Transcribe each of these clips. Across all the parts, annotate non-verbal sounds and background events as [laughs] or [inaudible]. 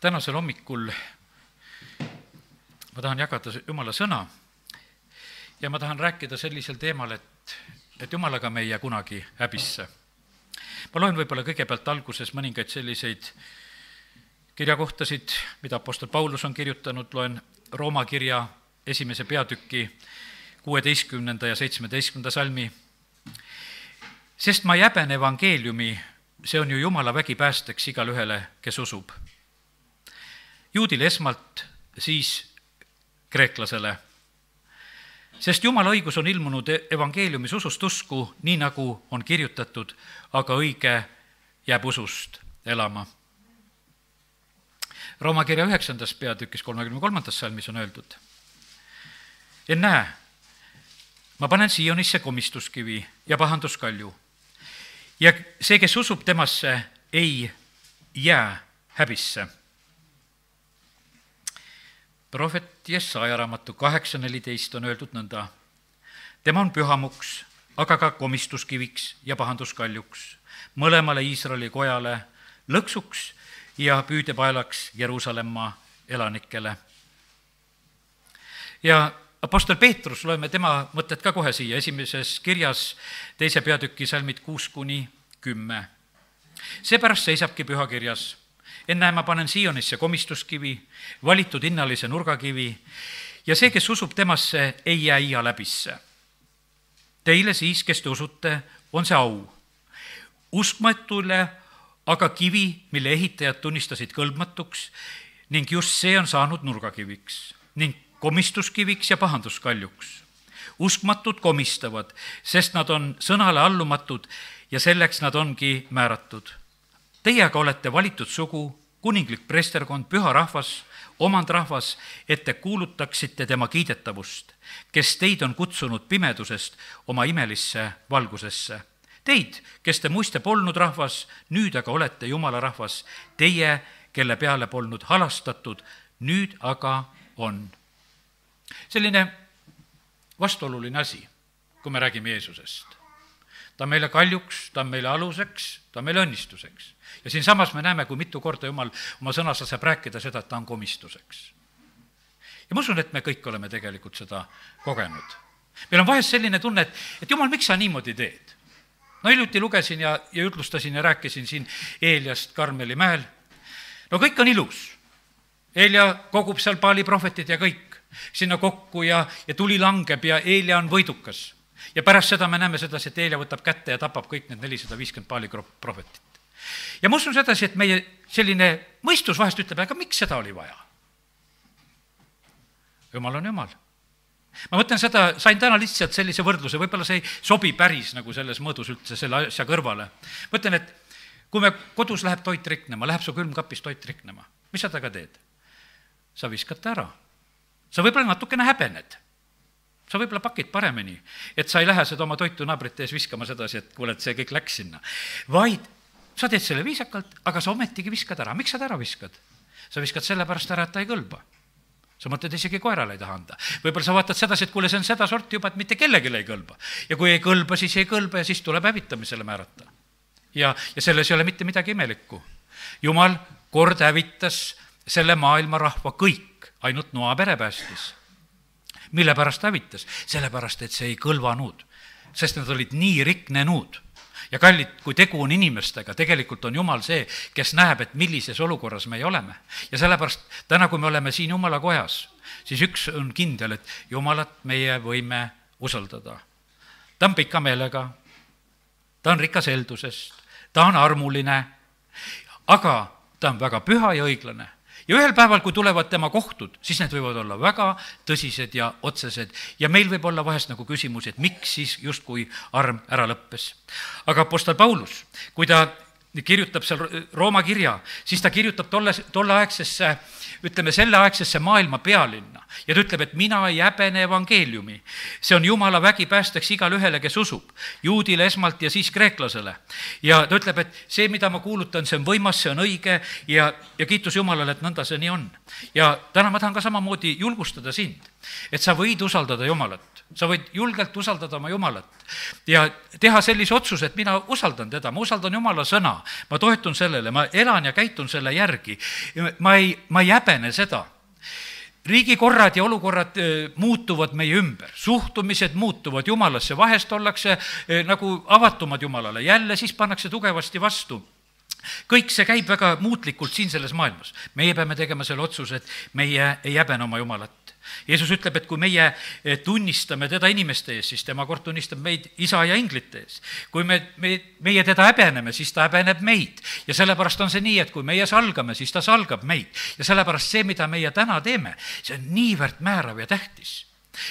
tänasel hommikul ma tahan jagada Jumala sõna ja ma tahan rääkida sellisel teemal, et, et Jumalaga me ei jää kunagi häbisse. ma loen võib-olla kõigepealt alguses mõningaid selliseid kirjakohtasid, mida Apostel Paulus on kirjutanud, loen Rooma kirja esimese peatüki kuueteistkümnenda ja seitsmeteistkümnenda salmi. sest ma ei häbene evangeeliumi, see on ju Jumala vägi päästeks igale ühele, kes usub. Juudile esmalt, siis kreeklasele. sest Jumala õigus on ilmunud evangeeliumis usust usku, nii nagu on kirjutatud, aga õige jääb usust elama. Rooma kirja üheksandas peatükis kolmekümne kolmandas salmis on öeldud. ennäe, ma panen Siionisse komistuskivi ja pahanduskalju ja see, kes usub temasse, ei jää häbisse. Prohvet Jesaja raamatu kaheksa neliteist on öeldud nõnda. tema on pühamuks, aga ka komistuskiviks ja pahanduskaljuks, mõlemale Iisraeli kojale lõksuks ja püüdepaelaks Jeruusalemma elanikele. ja Apostel Peetrus, loeme tema mõtted ka kohe siia, esimeses kirjas teise peatüki salmid kuus kuni kümme. seepärast seisabki pühakirjas, ennäe, ma panen Siionisse komistuskivi, valitud hinnalise nurgakivi ja see, kes usub temasse, ei jää iial häbisse. Teile siis, kes te usute, on see au. uskmatule aga kivi, mille ehitajad tunnistasid kõlbmatuks ning just see on saanud nurgakiviks ning komistuskiviks ja pahanduskaljuks. uskmatud komistavad, sest nad on sõnale allumatud ja selleks nad ongi määratud. Teie aga olete valitud sugu, kuninglik preesterkond, püha rahvas, omandrahvas, et te kuulutaksite tema kiidetavust, kes teid on kutsunud pimedusest oma imelisse valgusesse. Teid, kes te muiste polnud rahvas, nüüd aga olete Jumala rahvas, teie, kelle peale polnud halastatud, nüüd aga on selline vastuoluline asi, kui me räägime Jeesusest. ta on meile kaljuks, ta on meile aluseks, ta on meile õnnistuseks. Ja siinsamas me näeme, kui mitu korda Jumal oma sõnas saab rääkida seda, et ta on komistuseks. ja ma usun, et me kõik oleme tegelikult seda kogenud. meil on vahest selline tunne, et, et Jumal, miks sa niimoodi teed? no hiljuti lugesin ja, ja jutlustasin ja rääkisin siin Eeliast Karmeli mäel. no kõik on ilus. Eelia kogub seal Paali prohvetid ja kõik sinna kokku ja, ja tuli langeb ja Eelia on võidukas. ja pärast seda me näeme sedasi, et Eelia võtab kätte ja tapab kõik need nelisada viiskümmend paali prohvetit. Ja ma usun sedasi, et meie selline mõistus vahest ütleb, aga miks seda oli vaja? jumal on jumal ma mõtlen seda, sain täna lihtsalt sellise võrdluse, võib-olla see ei sobi päris nagu selles mõõdus üldse selle asja kõrvale. mõtlen, et kui me kodus läheb toit riknema, läheb su külmkapis toit riknema, mis sa temaga teed? sa viskad ta ära sa võib-olla natukene häbened. sa võib-olla pakid paremini, et sa ei lähe seda oma toitu naabrite ees viskama sedasi, et kuule, et see kõik läks sinna. vaid sa teed selle viisakalt, aga sa ometigi viskad ära, miks sa ta ära viskad? sa viskad sellepärast ära, et ta ei kõlba sa mõtled, isegi koerale ei taha anda. võib-olla sa vaatad sedasi, et kuule, see on sedasorti juba, et mitte kellelegi ei kõlba. ja kui ei kõlba, siis ei kõlba ja siis tuleb hävitamisele määrata. ja, ja selles ei ole mitte midagi imelikku. jumal kord hävitas selle maailma rahva kõik ainult Noa pere päästis. mille pärast hävitas? sellepärast, et see ei kõlvanud, sest nad olid nii riknenud ja kallid, kui tegu on inimestega, tegelikult on Jumal see, kes näeb, et millises olukorras meie oleme. ja sellepärast täna, kui me oleme siin Jumala kojas, siis üks on kindel, et Jumalat meie võime usaldada. ta on pika meelega, ta on rikas heldusest, ta on armuline, aga ta on väga püha ja õiglane ja ühel päeval, kui tulevad tema kohtud, siis need võivad olla väga tõsised ja otsesed ja meil võib olla vahest nagu küsimus, et miks siis justkui arm ära lõppes. aga Apostel Paulus, kui ta kirjutab seal Rooma kirja, siis ta kirjutab tolle, tolleaegsesse, ütleme, selleaegsesse maailma pealinna ja ta ütleb, et mina ei häbene evangeeliumi. see on Jumala vägi päästeks igale ühele, kes usub, juudile esmalt ja siis kreeklasele. ja ta ütleb, et see, mida ma kuulutan, see on võimas, see on õige ja, ja kiitus Jumalale, et nõnda see nii on. ja täna ma tahan ka samamoodi julgustada sind, et sa võid usaldada Jumalat sa võid julgelt usaldada oma Jumalat ja teha sellise otsuse, et mina usaldan teda, ma usaldan Jumala sõna, ma toetun sellele, ma elan ja käitun selle järgi. ma ei, ma ei häbene seda riigikorrad ja olukorrad eh, muutuvad meie ümber, suhtumised muutuvad Jumalasse, vahest ollakse eh, nagu avatumad Jumalale, jälle siis pannakse tugevasti vastu kõik see käib väga muutlikult siin selles maailmas. meie peame tegema selle otsuse, et meie ei häbene oma Jumalat. Jeesus ütleb, et kui meie eh, tunnistame teda inimeste ees, siis tema kord tunnistab meid isa ja inglite ees. kui me, me, meie teda häbeneme, siis ta häbeneb meid. ja sellepärast on see nii, et kui meie salgame, siis ta salgab meid. ja sellepärast see, mida meie täna teeme, see on niivõrd määrav ja tähtis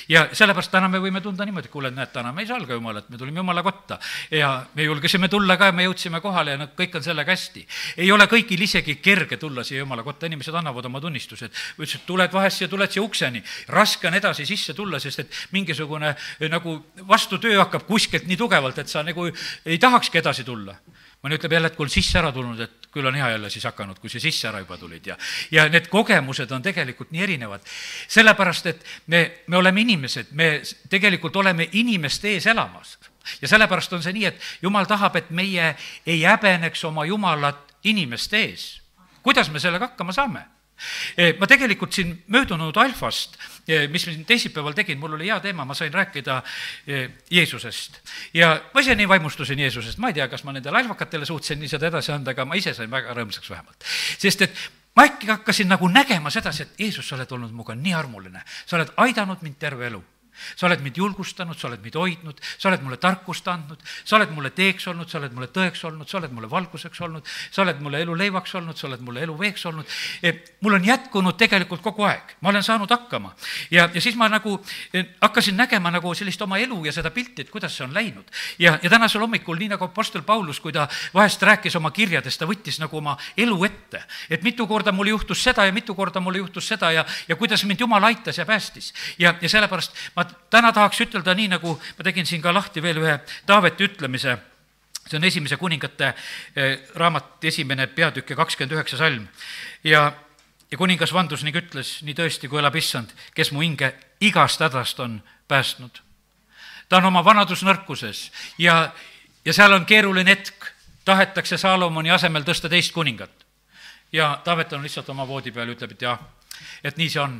ja sellepärast täna me võime tunda niimoodi, kuule, näed, täna me ei salga Jumalat, me tulime Jumala kotta ja me julgesime tulla ka ja me jõudsime kohale ja noh, kõik on sellega hästi. ei ole kõigil isegi kerge tulla siia Jumala kotta, inimesed annavad oma tunnistused. ütlesid, tuled vahest siia, tuled siia ukseni, raske on edasi sisse tulla, sest et mingisugune nagu vastutöö hakkab kuskilt nii tugevalt, et sa nagu ei tahakski edasi tulla mõni ütleb jälle, et kui olen sisse ära tulnud, et küll on hea jälle siis hakanud, kui sa sisse ära juba tulid ja, ja need kogemused on tegelikult nii erinevad. sellepärast, et me, me oleme inimesed, me tegelikult oleme inimeste ees elamas. ja sellepärast on see nii, et jumal tahab, et meie ei häbeneks oma Jumalat inimeste ees. kuidas me sellega hakkama saame? Eh, ma tegelikult siin möödunud alfast, eh, mis ma siin teisipäeval tegin, mul oli hea teema, ma sain rääkida eh, Jeesusest. ja ma ise nii vaimustusin Jeesusest, ma ei tea, kas ma nendele alfakatele suutsin nii seda edasi anda, aga ma ise sain väga rõõmsaks vähemalt. sest et ma äkki hakkasin nagu nägema sedasi, et Jeesus, sa oled olnud minuga nii armuline, sa oled aidanud mind terve elu sa oled mind julgustanud, sa oled mind hoidnud, sa oled mulle tarkust andnud, sa oled mulle teeks olnud, sa oled mulle tõeks olnud, sa oled mulle valguseks olnud, sa oled mulle elu leivaks olnud, sa oled mulle elu veeks olnud. mul on jätkunud tegelikult kogu aeg, ma olen saanud hakkama. ja, ja siis ma nagu eh, hakkasin nägema nagu sellist oma elu ja seda pilti, et kuidas see on läinud. ja, ja tänasel hommikul, nii nagu Apostel Paulus, kui ta vahest rääkis oma kirjades, ta võttis nagu oma elu ette. et mitu korda mul juhtus seda ja mitu korda mul juhtus seda ja, ja kuidas mind Jumal aitas ja päästis. ja, ja sellepärast ma täna tahaks ütelda nii, nagu ma tegin siin ka lahti veel ühe Taaveti ütlemise, see on Esimese kuningate eh, raamat, esimene peatükk ja kakskümmend üheksa salm. ja, ja kuningas vandus ning ütles, nii tõesti, kui elab issand, kes mu hinge igast hädast on päästnud. ta on oma vanadusnõrkuses ja, ja seal on keeruline hetk, tahetakse Saalomoni asemel tõsta teist kuningat. ja Taavet on lihtsalt oma voodi peal, ütleb, et jah, et nii see on,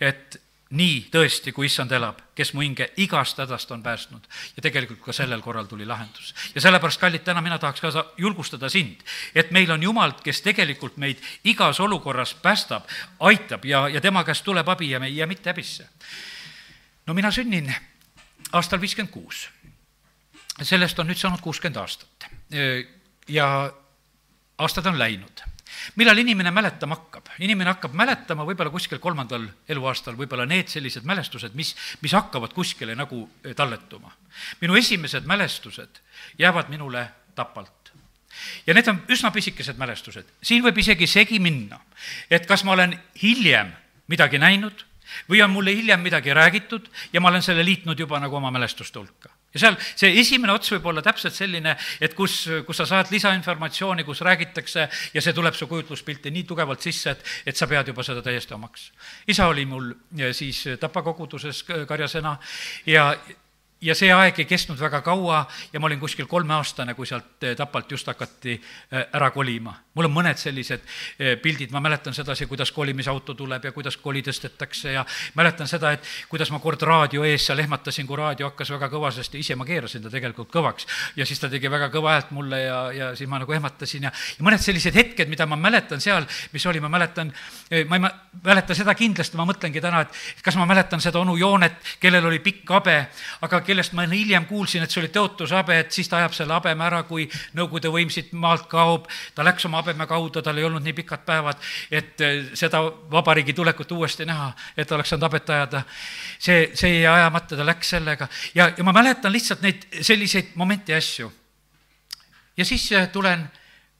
et nii tõesti, kui issand elab, kes mu hinge igast hädast on päästnud. ja tegelikult ka sellel korral tuli lahendus. ja sellepärast, kallid, täna mina tahaks ka julgustada sind, et meil on Jumal, kes tegelikult meid igas olukorras päästab, aitab ja, ja tema käest tuleb abi ja me ei jää mitte häbisse. no mina sünnin aastal viiskümmend kuus. sellest on nüüd saanud kuuskümmend aastat. ja aastad on läinud millal inimene mäletama hakkab? inimene hakkab mäletama võib-olla kuskil kolmandal eluaastal, võib-olla need sellised mälestused, mis, mis hakkavad kuskile nagu eh, talletuma. minu esimesed mälestused jäävad minule tapalt ja need on üsna pisikesed mälestused, siin võib isegi segi minna, et kas ma olen hiljem midagi näinud või on mulle hiljem midagi räägitud ja ma olen selle liitnud juba nagu oma mälestuste hulka ja seal see esimene ots võib olla täpselt selline, et kus, kus sa saad lisainformatsiooni, kus räägitakse ja see tuleb su kujutluspilti nii tugevalt sisse, et, et sa pead juba seda täiesti omaks. isa oli mul siis Tapa koguduses karjasena ja ja see aeg ei kestnud väga kaua ja ma olin kuskil kolmeaastane, kui sealt eh, Tapalt just hakati eh, ära kolima. mul on mõned sellised eh, pildid, ma mäletan sedasi, kuidas kolimisauto tuleb ja kuidas koli tõstetakse ja mäletan seda, et kuidas ma kord raadio ees seal ehmatasin, kui raadio hakkas väga kõva, sest ise ma keerasin ta tegelikult kõvaks. ja siis ta tegi väga kõva häält mulle ja, ja siis ma nagu ehmatasin ja, ja mõned sellised hetked, mida ma mäletan seal, mis oli, ma mäletan, ma ei mäleta seda kindlasti, ma mõtlengi täna, et kas ma mäletan seda onu Joonet, kellel oli pikk habe, aga kellest ma hiljem kuulsin, et see oli tõotusabe, et siis ta ajab selle habeme ära, kui Nõukogude võim siit maalt kaob. ta läks oma habeme kaudu, tal ei olnud nii pikad päevad, et eh, seda vabariigi tulekut uuesti näha, et oleks saanud habet ajada. see, see jäi ajamata, ta läks sellega ja, ja ma mäletan lihtsalt neid selliseid momente ja asju. ja siis eh, tulen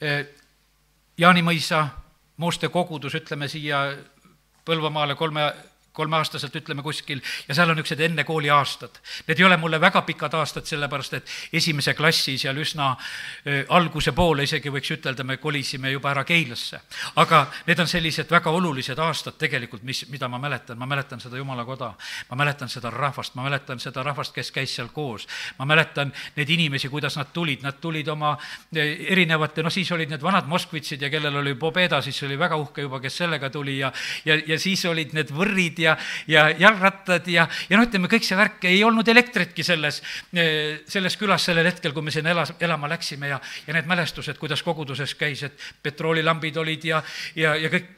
eh, Jaanimõisa Mooste kogudus, ütleme siia Põlvamaale kolme kolmeaastaselt ütleme kuskil ja seal on niisugused enne kooli aastad. Need ei ole mulle väga pikad aastad, sellepärast et esimese klassi seal üsna alguse poole isegi võiks ütelda, me kolisime juba ära Keilasse. aga need on sellised väga olulised aastad tegelikult, mis, mida ma mäletan, ma mäletan seda Jumala koda, ma mäletan seda rahvast, ma mäletan seda rahvast, kes käis seal koos, ma mäletan neid inimesi, kuidas nad tulid, nad tulid oma erinevate, noh siis olid need vanad moskvitsid ja kellel oli pobeda, siis oli väga uhke juba, kes sellega tuli ja ja, ja siis olid need võrrid ja, ja jalgrattad ja, ja noh, ütleme kõik see värk, ei olnud elektritki selles, selles külas sellel hetkel, kui me sinna elas, elama läksime ja, ja need mälestused, kuidas koguduses käis, et petroolilambid olid ja, ja, ja kõik,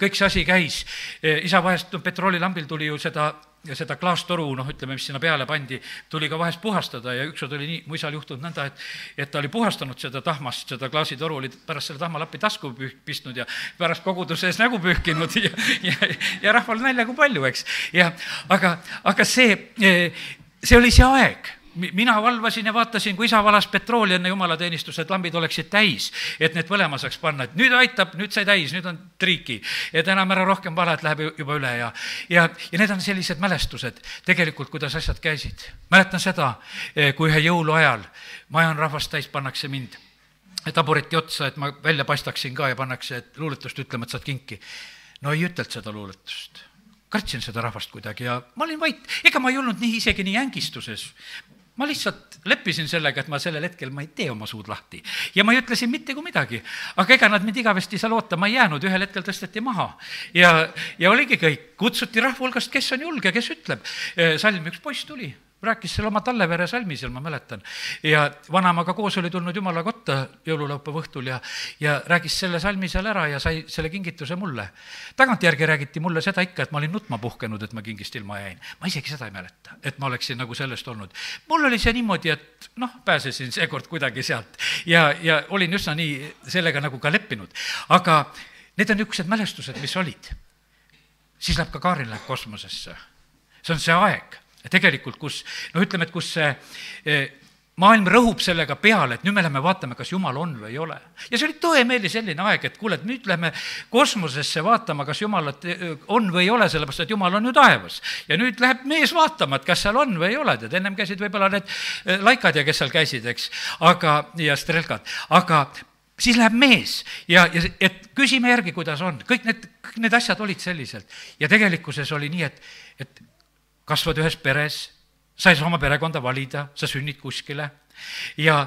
kõik see asi käis. isa vahest, no petroolilambil tuli ju seda ja seda klaastoru, noh, ütleme, mis sinna peale pandi, tuli ka vahest puhastada ja ükskord oli nii, mu isal juhtunud nõnda, et et ta oli puhastanud seda tahmast, seda klaasitoru, oli pärast selle tahmalappi tasku püh-, pistnud ja pärast koguduse ees nägu pühkinud [laughs] ja, ja, ja rahval nalja kui palju, eks. ja aga, aga see, see oli see aeg mina valvasin ja vaatasin, kui isa valas petrooli enne jumalateenistust, et lambid oleksid täis, et need põlema saaks panna, et nüüd aitab, nüüd sai täis, nüüd on triiki. et enam ära rohkem vala, et läheb juba üle ja, ja, ja need on sellised mälestused tegelikult, kuidas asjad käisid. mäletan seda, eh, kui ühe jõuluajal maja on rahvast täis, pannakse mind tabureti otsa, et ma välja paistaksin ka ja pannakse, et luuletust ütlema, et saad kinki. no ei ütelnud seda luuletust kartsin seda rahvast kuidagi ja ma olin vait, ega ma ei olnud nii isegi nii ängistuses ma lihtsalt leppisin sellega, et ma sellel hetkel, ma ei tee oma suud lahti. ja ma ei ütle siin mitte kui midagi. aga ega nad mind igavesti seal ootama ei jäänud, ühel hetkel tõsteti maha. ja, ja oligi kõik, kutsuti rahva hulgast, kes on julge, kes ütleb. salm, üks poiss tuli rääkis seal oma Tallevere salmi seal, ma mäletan. ja vanaemaga koos oli tulnud jumala kotta jõululaupäeva õhtul ja, ja rääkis selle salmi seal ära ja sai selle kingituse mulle. tagantjärgi räägiti mulle seda ikka, et ma olin nutma puhkenud, et ma kingist ilma jäin. ma isegi seda ei mäleta, et ma oleksin nagu sellest olnud. mul oli see niimoodi, et noh, pääsesin seekord kuidagi sealt ja, ja olin üsna nii sellega nagu ka leppinud. aga need on niisugused mälestused, mis olid. siis läheb ka Kaarel läheb kosmosesse. see on see aeg tegelikult, kus noh, ütleme, et kus see eh, maailm rõhub sellega peale, et nüüd me läheme vaatame, kas Jumal on või ei ole. ja see oli tõemeeli selline aeg, et kuule, et nüüd lähme kosmosesse vaatama, kas Jumalat eh, on või ei ole, sellepärast et Jumal on ju taevas. ja nüüd läheb mees vaatama, et kas seal on või ei ole, tead, ennem käisid võib-olla need eh, laikad ja kes seal käisid, eks, aga, ja strelkad, aga siis läheb mees ja, ja et küsime järgi, kuidas on, kõik need, kõik need asjad olid sellised. ja tegelikkuses oli nii, et, et kasvad ühes peres, sa ei saa oma perekonda valida, sa sünnid kuskile ja,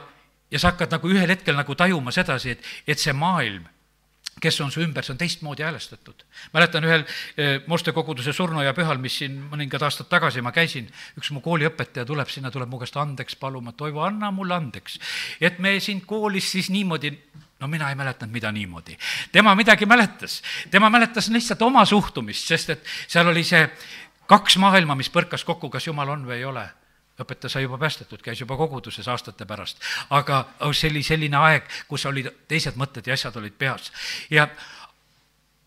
ja sa hakkad nagu ühel hetkel nagu tajuma sedasi, et, et see maailm, kes on su ümber, see on teistmoodi häälestatud. mäletan ühel eh, Moste koguduse surnuaia pühal, mis siin mõningad aastad tagasi ma käisin, üks mu kooliõpetaja tuleb sinna, tuleb mu käest andeks paluma, Toivo, anna mulle andeks. et me siin koolis siis niimoodi no mina ei mäletanud, mida niimoodi. tema midagi mäletas, tema mäletas lihtsalt oma suhtumist, sest et seal oli see kaks maailma, mis põrkas kokku, kas Jumal on või ei ole. õpetaja sai juba päästetud, käis juba koguduses aastate pärast, aga see oli selline aeg, kus olid teised mõtted ja asjad olid peas. ja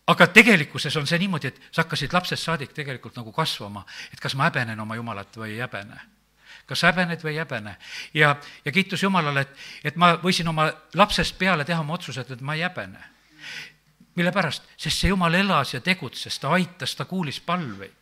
aga tegelikkuses on see niimoodi, et sa hakkasid lapsest saadik tegelikult nagu kasvama, et kas ma häbenen oma Jumalat või ei häbene kas häbened või ei häbene. ja, ja kiitus Jumalale, et, et ma võisin oma lapsest peale teha oma otsused, et ma ei häbene. mille pärast? sest see Jumal elas ja tegutses, ta aitas, ta kuulis palveid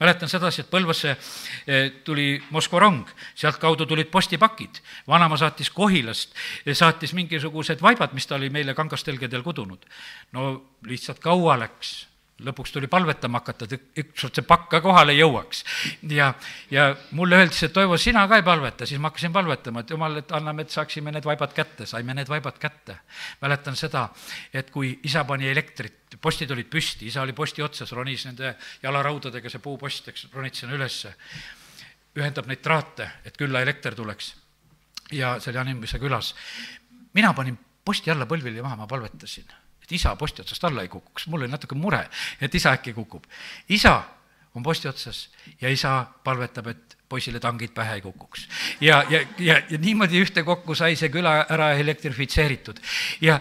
mäletan sedasi, et Põlvasse eh, tuli Moskva rong, sealtkaudu tulid postipakid. vanaema saatis Kohilast, eh, saatis mingisugused vaibad, mis ta oli meile kangastelgedel kudunud. no lihtsalt kaua läks lõpuks tuli palvetama hakata, et ükskord see pakk ka kohale jõuaks. ja, ja mulle öeldi, et Toivo, sina ka ei palveta, siis ma hakkasin palvetama, et jumal, et anname, et saaksime need vaibad kätte, saime need vaibad kätte. mäletan seda, et kui isa pani elektrit, postid olid püsti, isa oli posti otsas, ronis nende jalaraudadega, see puupost, eks, ronid sinna ülesse, ühendab neid traate, et külla elekter tuleks. ja see oli Animise külas. mina panin posti alla põlvili maha, ma palvetasin et isa posti otsast alla ei kukuks, mul oli natuke mure, et isa äkki kukub. isa on posti otsas ja isa palvetab, et poisile tangid pähe ei kukuks. ja, ja, ja, ja niimoodi ühtekokku sai see küla ära elektrifitseeritud. ja,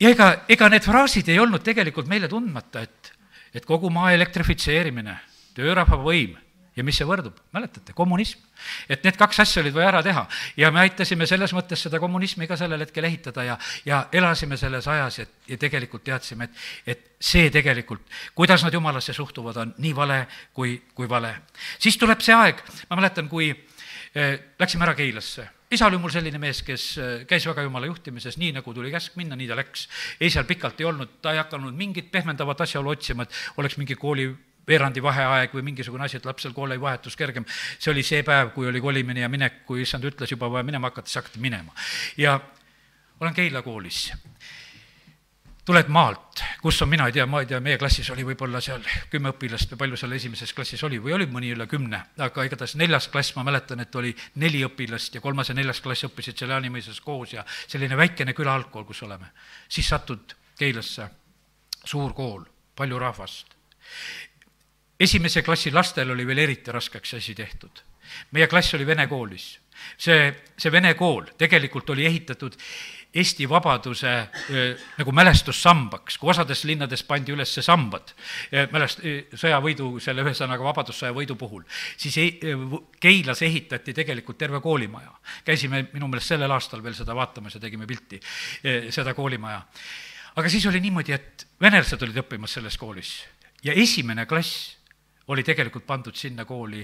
ja ega, ega need fraasid ei olnud tegelikult meile tundmata, et, et kogu maa elektrifitseerimine, töörahva võim, ja mis see võrdub, mäletate, kommunism. et need kaks asja olid vaja ära teha ja me aitasime selles mõttes seda kommunismi ka sellel hetkel ehitada ja, ja elasime selles ajas, et ja tegelikult teadsime, et, et see tegelikult, kuidas nad jumalasse suhtuvad, on nii vale kui, kui vale. siis tuleb see aeg, ma mäletan, kui eh, läksime ära Keilasse isa oli mul selline mees, kes äh, käis väga jumala juhtimises, nii nagu tuli käsk minna, nii ta läks. ei, seal pikalt ei olnud, ta ei hakanud mingit pehmendavat asjaolu otsima, et oleks mingi kooli veerandi vaheaeg või mingisugune asi, et lapsel kooli vahetus kergem. see oli see päev, kui oli kolimine ja minek, kui issand ütles juba vaja minema hakata, siis hakati minema. ja olen Keila koolis tuled maalt, kus on, mina ei tea, ma ei tea, meie klassis oli võib-olla seal kümme õpilast või palju seal esimeses klassis oli või oli mõni üle kümne, aga igatahes neljas klass, ma mäletan, et oli neli õpilast ja kolmas ja neljas klass õppisid seal Jaanimõisas koos ja selline väikene küla algkool, kus oleme. siis satud Keilasse, suur kool, palju rahvast. Esimese klassi lastel oli veel eriti raskeks asi tehtud. meie klass oli vene koolis. see, see vene kool tegelikult oli ehitatud Eesti vabaduse nagu mälestussambaks, kui osades linnades pandi üles sambad mälest-, sõjavõidu, selle ühesõnaga Vabadussõja võidu puhul, siis ei, Keilas ehitati tegelikult terve koolimaja. käisime minu meelest sellel aastal veel seda vaatamas ja tegime pilti, seda koolimaja. aga siis oli niimoodi, et venelased olid õppimas selles koolis ja esimene klass oli tegelikult pandud sinna kooli,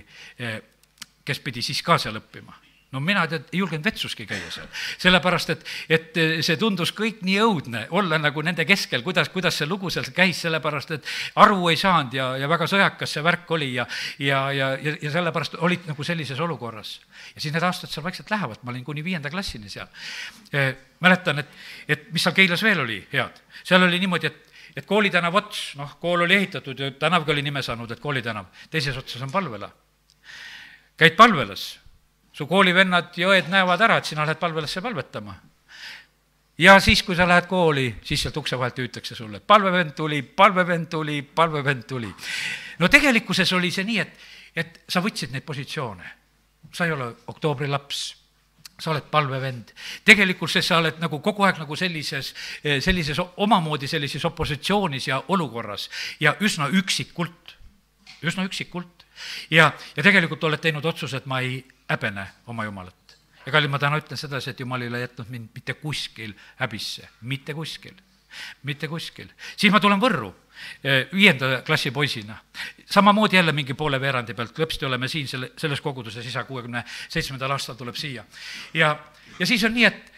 kes pidi siis ka seal õppima no mina tead, ei julgenud vetsuski käia seal, sellepärast et, et see tundus kõik nii õudne, olla nagu nende keskel, kuidas, kuidas see lugu seal käis, sellepärast et aru ei saanud ja, ja väga sõjakas see värk oli ja, ja, ja, ja, ja sellepärast olid nagu sellises olukorras. ja siis need aastad seal vaikselt lähevad, ma olin kuni viienda klassini seal e,. mäletan, et, et mis seal Keilas veel oli head, seal oli niimoodi, et et koolitänav ots, noh, kool oli ehitatud ja tänavgi oli nime saanud, et koolitänav, teises otsas on palvela. käid palvelas su koolivennad ja õed näevad ära, et sina lähed palvelasse palvetama. ja siis, kui sa lähed kooli, siis sealt ukse vahelt hüütakse sulle, et palvevend tuli, palvevend tuli, palvevend tuli. no tegelikkuses oli see nii, et, et sa võtsid neid positsioone. sa ei ole oktoobri laps sa oled palvevend. tegelikkuses sa oled nagu kogu aeg nagu sellises, sellises omamoodi sellises opositsioonis ja olukorras ja üsna üksikult, üsna üksikult. ja, ja tegelikult oled teinud otsuse, et ma ei häbene oma Jumalat. ja kallid, ma täna ütlen sedasi, et Jumal ei ole jätnud mind mitte kuskil häbisse, mitte kuskil, mitte kuskil. siis ma tulen Võrru eh, viienda klassi poisina. samamoodi jälle mingi poole veerandi pealt, lõpsti oleme siin selle, selles koguduses, isa kuuekümne seitsmendal aastal tuleb siia. ja, ja siis on nii, et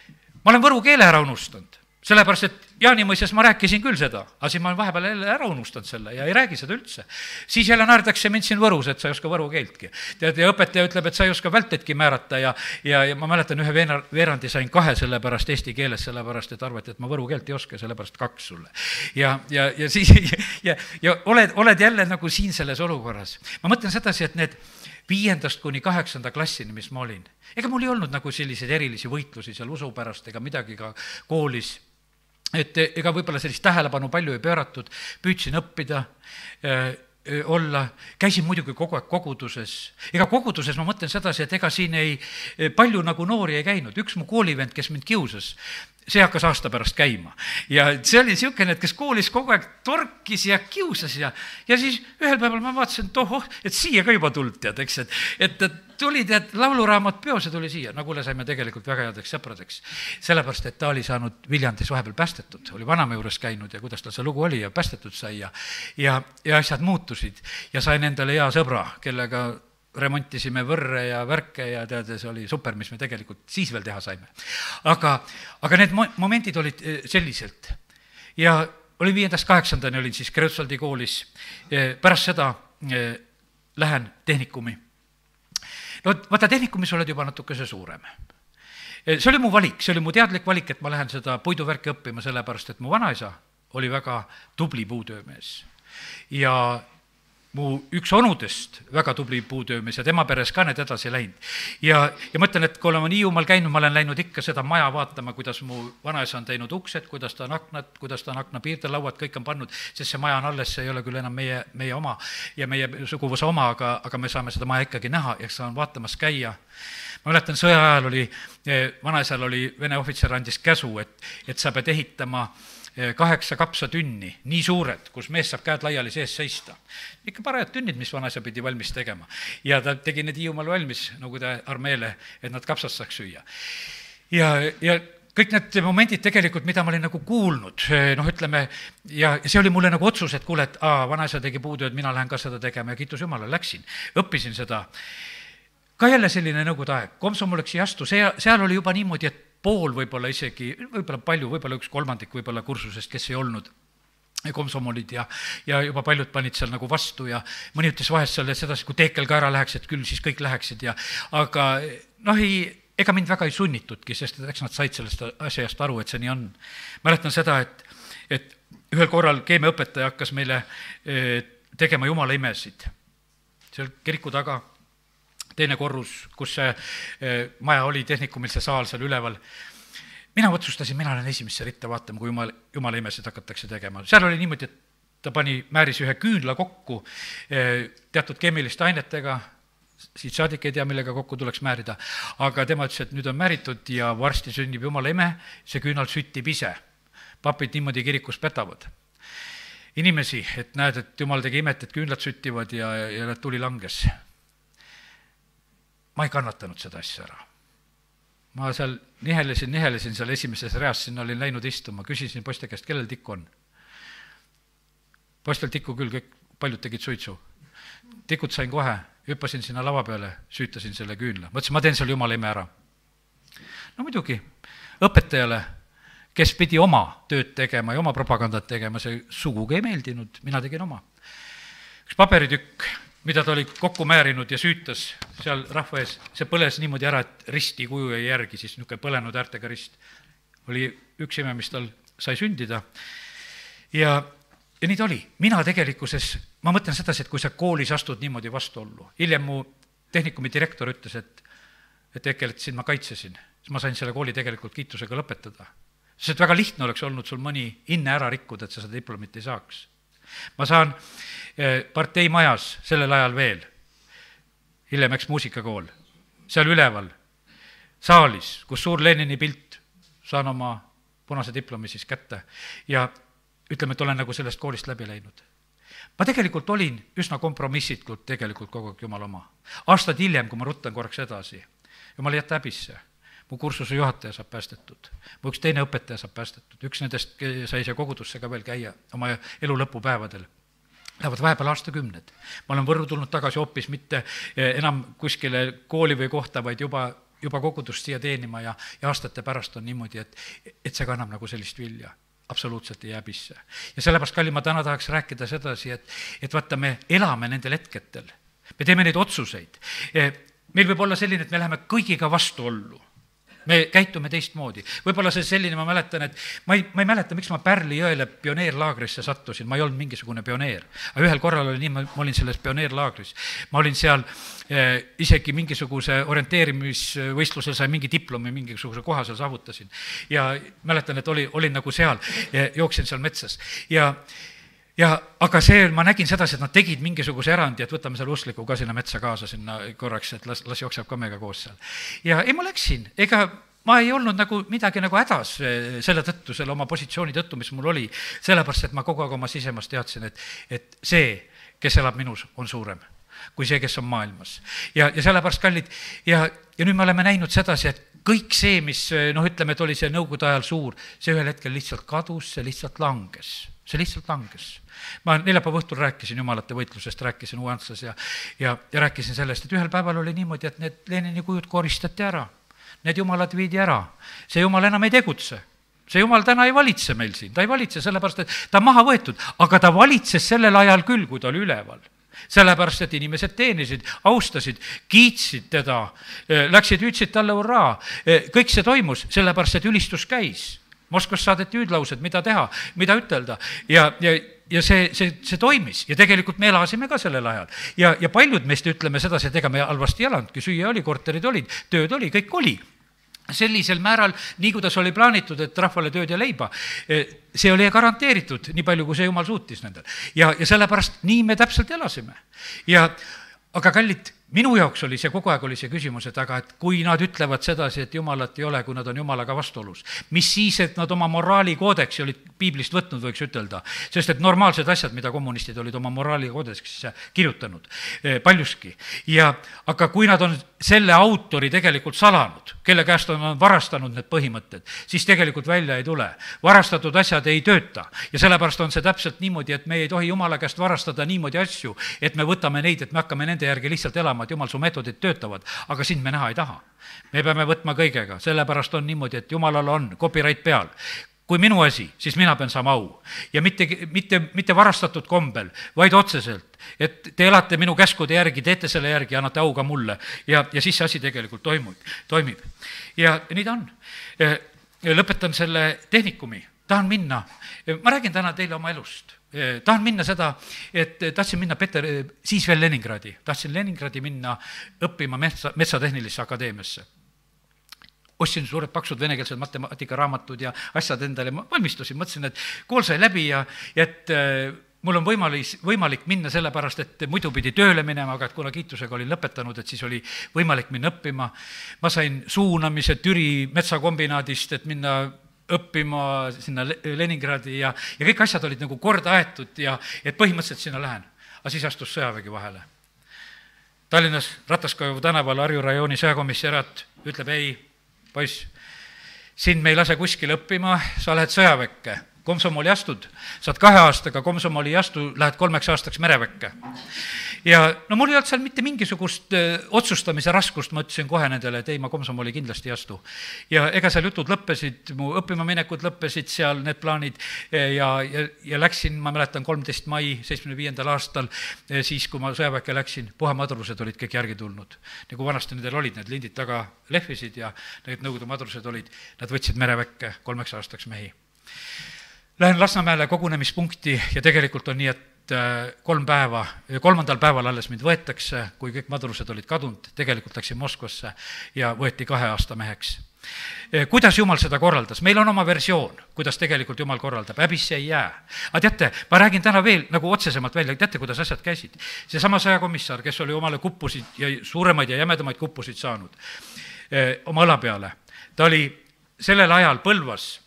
ma olen võru keele ära unustanud sellepärast, et Jaanimõisas ma rääkisin küll seda, aga siis ma olen vahepeal jälle ära unustanud selle ja ei räägi seda üldse. siis jälle naerdakse mind siin Võrus, et sa ei oska võru keeltki. tead, ja õpetaja ütleb, et sa ei oska vältetki määrata ja, ja, ja ma mäletan, ühe veena-, veerandi sain kahe sellepärast eesti keeles, sellepärast et arvati, et ma võru keelt ei oska, sellepärast kaks sulle. ja, ja, ja siis [laughs] ja, ja oled, oled jälle nagu siin selles olukorras. ma mõtlen sedasi, et need viiendast kuni kaheksanda klassini, mis ma olin, ega mul ei olnud nagu selliseid erilisi võitlusi seal usu pärast ega midagi ka koolis et ega võib-olla sellist tähelepanu palju ei pööratud, püüdsin õppida äh, olla, käisin muidugi kogu aeg koguduses. ega koguduses ma mõtlen sedasi, et ega siin ei, palju nagu noori ei käinud, üks mu koolivend, kes mind kiusas, see hakkas aasta pärast käima. ja see oli niisugune, et kes koolis kogu aeg torkis ja kiusas ja, ja siis ühel päeval ma vaatasin, et ohoh, et siia ka juba tulnud, tead, eks, et, et, et tuli tead, lauluraamat peos ja tuli siia, no kuule, saime tegelikult väga headeks sõpradeks. sellepärast, et ta oli saanud Viljandis vahepeal päästetud, oli vanaema juures käinud ja kuidas tal see lugu oli ja päästetud sai ja ja, ja asjad muutusid ja sain endale hea sõbra, kellega remontisime võrre ja värke ja tead, see oli super, mis me tegelikult siis veel teha saime. aga, aga need mo-, momendid olid eh, selliselt. ja olin viiendast kaheksandani, olin siis Kreutzwaldi koolis, eh, pärast seda eh, lähen tehnikumi. no vaata, tehnikumis oled juba natukese suurem see oli mu valik, see oli mu teadlik valik, et ma lähen seda puiduvärki õppima, sellepärast et mu vanaisa oli väga tubli puutöömees. ja mu üks onudest, väga tubli puutöömees ja tema peres ka need edasi läinud. ja, ja ma ütlen, et kui oleme Hiiumaal käinud, ma olen läinud ikka seda maja vaatama, kuidas mu vanaisa on teinud uksed, kuidas ta on aknad, kuidas ta on aknapiirdelauad, kõik on pannud, sest see maja on alles, see ei ole küll enam meie, meie oma ja meie suguvõsa oma, aga, aga me saame seda maja ikkagi näha ja saan vaatamas käia ma mäletan, sõja ajal oli, eh, vanaisal oli, Vene ohvitser andis käsu, et, et sa pead ehitama kaheksa kapsatünni, nii suured, kus mees saab käed laiali sees seista. ikka parajad tünnid, mis vanaisa pidi valmis tegema. ja ta tegi need Hiiumaal valmis Nõukogude armeele, et nad kapsast saaks süüa. ja, ja kõik need momendid tegelikult, mida ma olin nagu kuulnud, noh, ütleme, ja see oli mulle nagu otsus, et kuule, et aa, vanaisa tegi puutööd, mina lähen ka seda tegema ja kiitus Jumalale, läksin, õppisin seda. ka jälle selline Nõukogude aeg, komsomoliks ei astu, see, seal oli juba niimoodi, et pool võib-olla isegi, võib-olla palju, võib-olla üks kolmandik võib-olla kursusest, kes ei olnud komsomolid ja, ja juba paljud panid seal nagu vastu ja mõni ütles vahest seal sedasi, kui Teekel ka ära läheks, et küll siis kõik läheksid ja aga noh, ei, ega mind väga ei sunnitudki, sest eks nad said sellest asjast aru, et see nii on. mäletan seda, et, et ühel korral keemiaõpetaja hakkas meile eh, tegema jumala imesid. seal kiriku taga teine korrus, kus see eh, maja oli, tehnikumil see saal seal üleval, mina otsustasin, mina lähen esimesse ritta vaatama, kui jumal, jumala imesid hakatakse tegema. seal oli niimoodi, et ta pani, määris ühe küünla kokku eh, teatud keemiliste ainetega, siit saadik ei tea, millega kokku tuleks määrida, aga tema ütles, et nüüd on määritud ja varsti sünnib jumala ime, see küünal süttib ise. papid niimoodi kirikus petavad. Inimesi, et näed, et jumal tegi imet, et küünlad süttivad ja, ja tuli langes ma ei kannatanud seda asja ära. ma seal nihelesin, nihelesin seal esimeses reas, sinna olin läinud istuma, küsisin poiste käest, kellel tikku on. poistel tikku küll, kõik, paljud tegid suitsu. tikut sain kohe, hüppasin sinna lava peale, süütasin selle küünla, mõtlesin, ma teen selle jumala ime ära. no muidugi, õpetajale, kes pidi oma tööd tegema ja oma propagandat tegema, see sugugi ei meeldinud, mina tegin oma. üks paberitükk mida ta oli kokku määrinud ja süütas seal rahva ees, see põles niimoodi ära, et risti kuju jäi järgi, siis niisugune põlenud äärtega rist. oli üks ime, mis tal sai sündida ja, ja nii ta oli. mina tegelikkuses, ma mõtlen sedasi, et kui sa koolis astud niimoodi vastuollu, hiljem mu tehnikumi direktor ütles, et et Ekel, et sind ma kaitsesin, siis ma sain selle kooli tegelikult kiitusega lõpetada. sest väga lihtne oleks olnud sul mõni hinne ära rikkuda, et sa seda diplomit ei saaks. Ma saan Eh, parteimajas sellel ajal veel, hiljem eks muusikakool, seal üleval, saalis, kus suur Lenini pilt, saan oma punase diplomi siis kätte ja ütleme, et olen nagu sellest koolist läbi läinud. ma tegelikult olin üsna kompromissitult tegelikult kogu aeg jumala oma. aastaid hiljem, kui ma ruttan korraks edasi, jumal ei jäta häbisse mu kursuse juhataja saab päästetud, mu üks teine õpetaja saab päästetud, üks nendest sai siia kogudusse ka veel käia oma elu lõpupäevadel Lähevad vahepeal aastakümned. ma olen Võrru tulnud tagasi hoopis mitte eh, enam kuskile kooli või kohta, vaid juba, juba kogudust siia teenima ja, ja aastate pärast on niimoodi, et, et see kannab nagu sellist vilja absoluutselt ei häbisse. ja sellepärast, kallim, ma täna tahaks rääkida sedasi, et, et vaata, me elame nendel hetkedel, me teeme neid otsuseid. Eh, meil võib olla selline, et me läheme kõigiga vastuollu me käitume teistmoodi. võib-olla see selline, ma mäletan, et ma ei, ma ei mäleta, miks ma Pärli jõele pioneerlaagrisse sattusin, ma ei olnud mingisugune pioneer. aga ühel korral oli nii, ma, olin selles pioneerlaagris. ma olin seal eh, isegi mingisuguse orienteerimisvõistlusel sain mingi diplomi, mingisuguse koha seal saavutasin. ja mäletan, et oli, olin nagu seal, jooksin seal metsas ja ja aga see, ma nägin sedasi, et nad tegid mingisuguse erandi, et võtame selle uskliku ka sinna metsa kaasa sinna korraks, et las, las jookseb ka meiega koos seal. ja ei, ma läksin, ega ma ei olnud nagu midagi nagu hädas eh, selle tõttu, selle oma positsiooni tõttu, mis mul oli, sellepärast et ma kogu aeg oma sisemas teadsin, et, et see, kes elab minus, on suurem kui see, kes on maailmas. ja, ja sellepärast, kallid, ja, ja nüüd me oleme näinud sedasi, et kõik see, mis noh, ütleme, et oli see nõukogude ajal suur, see ühel hetkel lihtsalt kadus, see lihtsalt langes, see lihtsalt langes ma neljapäeva õhtul rääkisin jumalate võitlusest, rääkisin Uantsas ja, ja, ja rääkisin sellest, et ühel päeval oli niimoodi, et need Lenini kujud koristati ära. Need jumalad viidi ära, see jumal enam ei tegutse see jumal täna ei valitse meil siin, ta ei valitse sellepärast, et ta on maha võetud, aga ta valitses sellel ajal küll, kui ta oli üleval sellepärast, et inimesed teenisid, austasid, kiitsid teda, läksid, hüüdsid talle hurraa. kõik see toimus sellepärast, et ülistus käis. Moskvast saadeti hüüdlaused, mida teha, mida ütelda ja, ja ja see, see, see toimis ja tegelikult me elasime ka sellel ajal. ja, ja paljud meist ütleme sedasi, et ega me halvasti ei elanudki, süüa oli, korterid olid, tööd oli, kõik oli sellisel määral, nii kuidas oli plaanitud, et rahvale tööd ja leiba, e, see oli garanteeritud, nii palju, kui see jumal suutis nendel. ja, ja sellepärast nii me täpselt elasime. ja aga kallid, minu jaoks oli see, kogu aeg oli see küsimus, et aga et kui nad ütlevad sedasi, et jumalat ei ole, kui nad on jumalaga vastuolus, mis siis, et nad oma moraalikoodeksi olid piiblist võtnud, võiks ütelda. sest et normaalsed asjad, mida kommunistid olid oma moraalikoodeksisse kirjutanud, eh, paljuski. ja aga kui nad on selle autori tegelikult salanud, kelle käest on varastanud need põhimõtted, siis tegelikult välja ei tule. varastatud asjad ei tööta ja sellepärast on see täpselt niimoodi, et me ei tohi jumala käest varastada niimoodi asju, et me võtame neid, et me hakkame nende järgi lihtsalt elama, et jumal, su meetodid töötavad, aga sind me näha ei taha. me peame võtma kõigega, sellepärast on niimoodi, et jumalal on copyright peal kui minu asi, siis mina pean saama au. ja mitte, mitte, mitte varastatud kombel, vaid otseselt. et te elate minu käskude järgi, teete selle järgi, annate au ka mulle ja, ja siis see asi tegelikult toimub, toimib. ja nii ta on. lõpetan selle tehnikumi, tahan minna, ma räägin täna teile oma elust tahan minna seda, et tahtsin minna Peter, siis veel Leningradi, tahtsin Leningradi minna õppima metsa, Metsatehnilisse Akadeemiasse. Ostsin suured paksud venekeelsed matemaatikaraamatud ja asjad endale, valmistusin, mõtlesin, et kool sai läbi ja, ja et mul on võimalik, võimalik minna sellepärast, et muidu pidi tööle minema, aga et kuna kiitusega olin lõpetanud, et siis oli võimalik minna õppima. ma sain suunamise Türi metsakombinaadist, et minna õppima sinna Leningradi ja, ja kõik asjad olid nagu korda aetud ja et põhimõtteliselt sinna lähen. aga siis astus sõjavägi vahele. Tallinnas Rataskoju tänaval Harju rajooni sõjakomissariat ütleb ei, poiss, sind me ei lase kuskile õppima, sa lähed sõjaväkke komsomoli astud, saad kahe aastaga komsomoli ei astu, lähed kolmeks aastaks mereväkke. ja no mul ei olnud seal mitte mingisugust öö, otsustamise raskust, ma ütlesin kohe nendele, et ei, ma komsomoli kindlasti ei astu. ja ega seal jutud lõppesid, mu õppima minekud lõppesid seal, need plaanid, ja, ja, ja läksin, ma mäletan, kolmteist mai seitsmekümne viiendal aastal, siis kui ma sõjaväkke läksin, puhamadrused olid kõik järgi tulnud. nagu vanasti nendel olid, need lindid taga lehvisid ja need Nõukogude madrused olid, nad võtsid mereväkke kolmeks aastaks mehi Lähen Lasnamäele kogunemispunkti ja tegelikult on nii, et äh, kolm päeva, kolmandal päeval alles mind võetakse, kui kõik madrused olid kadunud, tegelikult läksin Moskvasse ja võeti kahe aasta meheks. Äh, kuidas Jumal seda korraldas, meil on oma versioon, kuidas tegelikult Jumal korraldab, häbisse ei jää. aga teate, ma räägin täna veel nagu otsesemalt välja, teate, kuidas asjad käisid? seesama sõjakomissar, kes oli omale kuppusid ja suuremaid ja jämedamaid kuppusid saanud eh, oma õla peale, ta oli sellel ajal Põlvas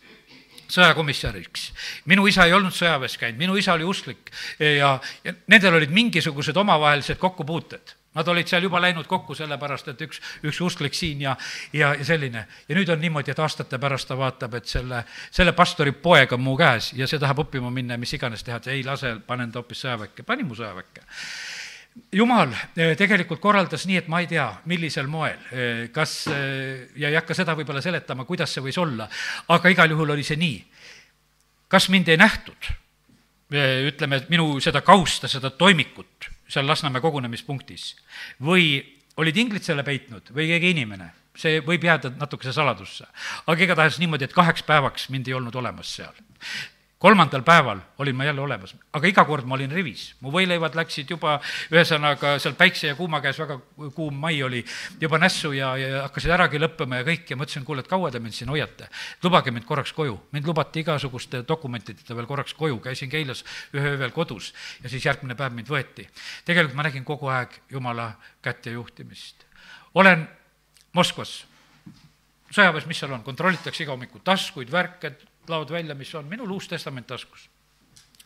sõjakomissariks. minu isa ei olnud sõjaväes käinud, minu isa oli usklik ja, ja nendel olid mingisugused omavahelised kokkupuuted. Nad olid seal juba läinud kokku sellepärast, et üks, üks usklik siin ja, ja, ja selline. ja nüüd on niimoodi, et aastate pärast ta vaatab, et selle, selle pastori poeg on mu käes ja see tahab õppima minna ja mis iganes teha, et ei lase, panen ta hoopis sõjaväkke, panin mu sõjaväkke jumal eh, tegelikult korraldas nii, et ma ei tea, millisel moel, eh, kas, eh, ja ei hakka seda võib-olla seletama, kuidas see võis olla, aga igal juhul oli see nii. kas mind ei nähtud, ütleme, minu seda kausta, seda toimikut seal Lasnamäe kogunemispunktis või olid inglid selle peitnud või keegi inimene, see võib jääda natukese saladusse. aga igatahes niimoodi, et kaheks päevaks mind ei olnud olemas seal kolmandal päeval olin ma jälle olemas, aga iga kord ma olin rivis. mu võileivad läksid juba, ühesõnaga seal päikse ja kuuma käes, väga kuum mai oli, juba nässu ja, ja hakkasid äragi lõppema ja kõik ja mõtlesin, kuule, et kaua te mind siin hoiate. lubage mind korraks koju. mind lubati igasuguste dokumentideta veel korraks koju, käisin Keilas ühe öö veel kodus ja siis järgmine päev mind võeti. tegelikult ma nägin kogu aeg Jumala kätt ja juhtimist. olen Moskvas, sõjaväes, mis seal on, kontrollitakse iga hommiku taskuid, värke, laod välja, mis on, minul Uus Testament taskus.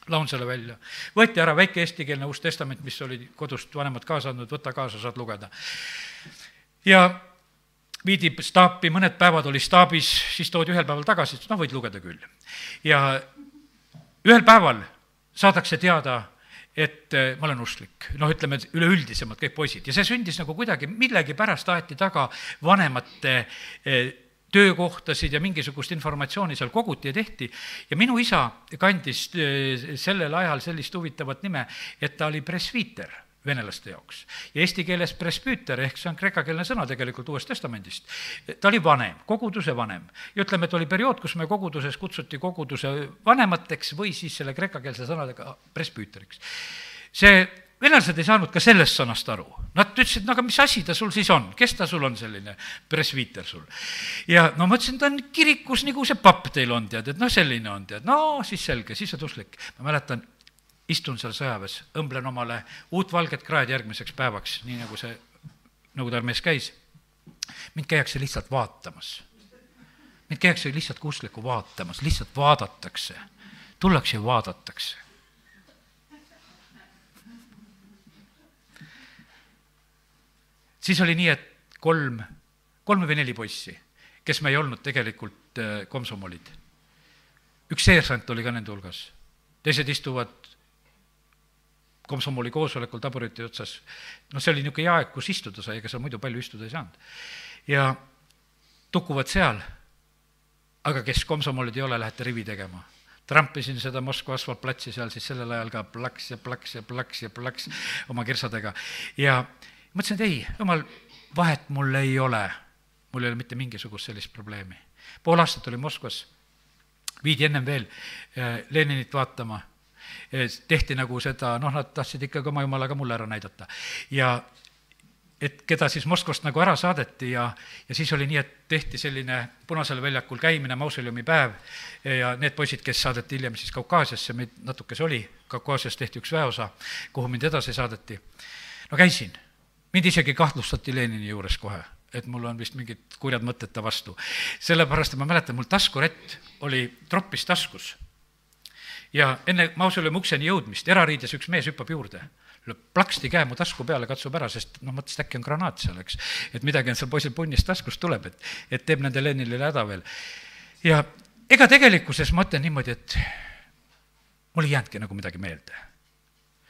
laon selle välja. võeti ära väike eestikeelne Uus Testament, mis oli kodust vanemad kaasa andnud, võta kaasa, saad lugeda. ja viidi staapi, mõned päevad oli staabis, siis toodi ühel päeval tagasi, ütles noh, võid lugeda küll. ja ühel päeval saadakse teada, et eh, ma olen usklik, noh, ütleme üleüldisemalt kõik poisid ja see sündis nagu kuidagi, millegipärast aeti taga vanemate eh, töökohtasid ja mingisugust informatsiooni seal koguti ja tehti ja minu isa kandis äh, sellel ajal sellist huvitavat nime, et ta oli presviiter venelaste jaoks. ja eesti keeles presbüüter, ehk see on kreekakeelne sõna tegelikult Uuest Testamendist. ta oli vanem, koguduse vanem. ja ütleme, et oli periood, kus me koguduses kutsuti koguduse vanemateks või siis selle kreekakeelse sõnadega presbüüteriks. see venelased ei saanud ka sellest sõnast aru. Nad ütlesid, no aga mis asi ta sul siis on, kes ta sul on, selline presviiter sul? ja no ma ütlesin, ta on kirikus nagu see papp teil on, tead, et noh, selline on, tead, no siis selge, siis oled usklik. ma mäletan, istun seal sõjaväes, õmblen omale uut valget kraed järgmiseks päevaks, nii nagu see Nõukogude armees käis, mind käiakse lihtsalt vaatamas. mind käiakse lihtsalt kusklikku vaatamas, lihtsalt vaadatakse. tullakse ja vaadatakse. Siis oli nii, et kolm, kolm või neli poissi, kes me ei olnud tegelikult äh, komsomolid. üks seersant oli ka nende hulgas, teised istuvad komsomoli koosolekul tabureti otsas, noh, see oli niisugune aeg, kus istuda sai, ega seal muidu palju istuda ei saanud. ja tukuvad seal, aga kes komsomolid ei ole, lähete rivi tegema. trampisin seda Moskva asfaltplatsi seal siis sellel ajal ka plaks ja plaks ja plaks ja plaks oma kirsadega ja mõtlesin, et ei, jumal, vahet mul ei ole. mul ei ole mitte mingisugust sellist probleemi. pool aastat olin Moskvas, viidi ennem veel äh, Leninit vaatama tehti nagu seda, noh, nad tahtsid ikkagi oma jumala ka mulle ära näidata. ja et keda siis Moskvast nagu ära saadeti ja, ja siis oli nii, et tehti selline Punasel väljakul käimine, mausoleumi päev ja need poisid, kes saadeti hiljem siis Kaukaasiasse, meid natukese oli, Kaukaasias tehti üks väeosa, kuhu mind edasi saadeti. no käisin, mind isegi kahtlustati Lenini juures kohe et mul on vist mingid kurjad mõtted ta vastu. sellepärast, et ma mäletan, mul taskurett oli tropis taskus ja enne mausoleumi ukseni jõudmist erariides üks mees hüppab juurde plaksti käe mu tasku peale, katsub ära, sest noh, mõtles, et äkki on granaat seal, eks. et midagi on seal poisil punnist taskust tuleb, et, et teeb nende Leninile häda veel. ja ega tegelikkuses ma ütlen niimoodi, et mul ei jäänudki nagu midagi meelde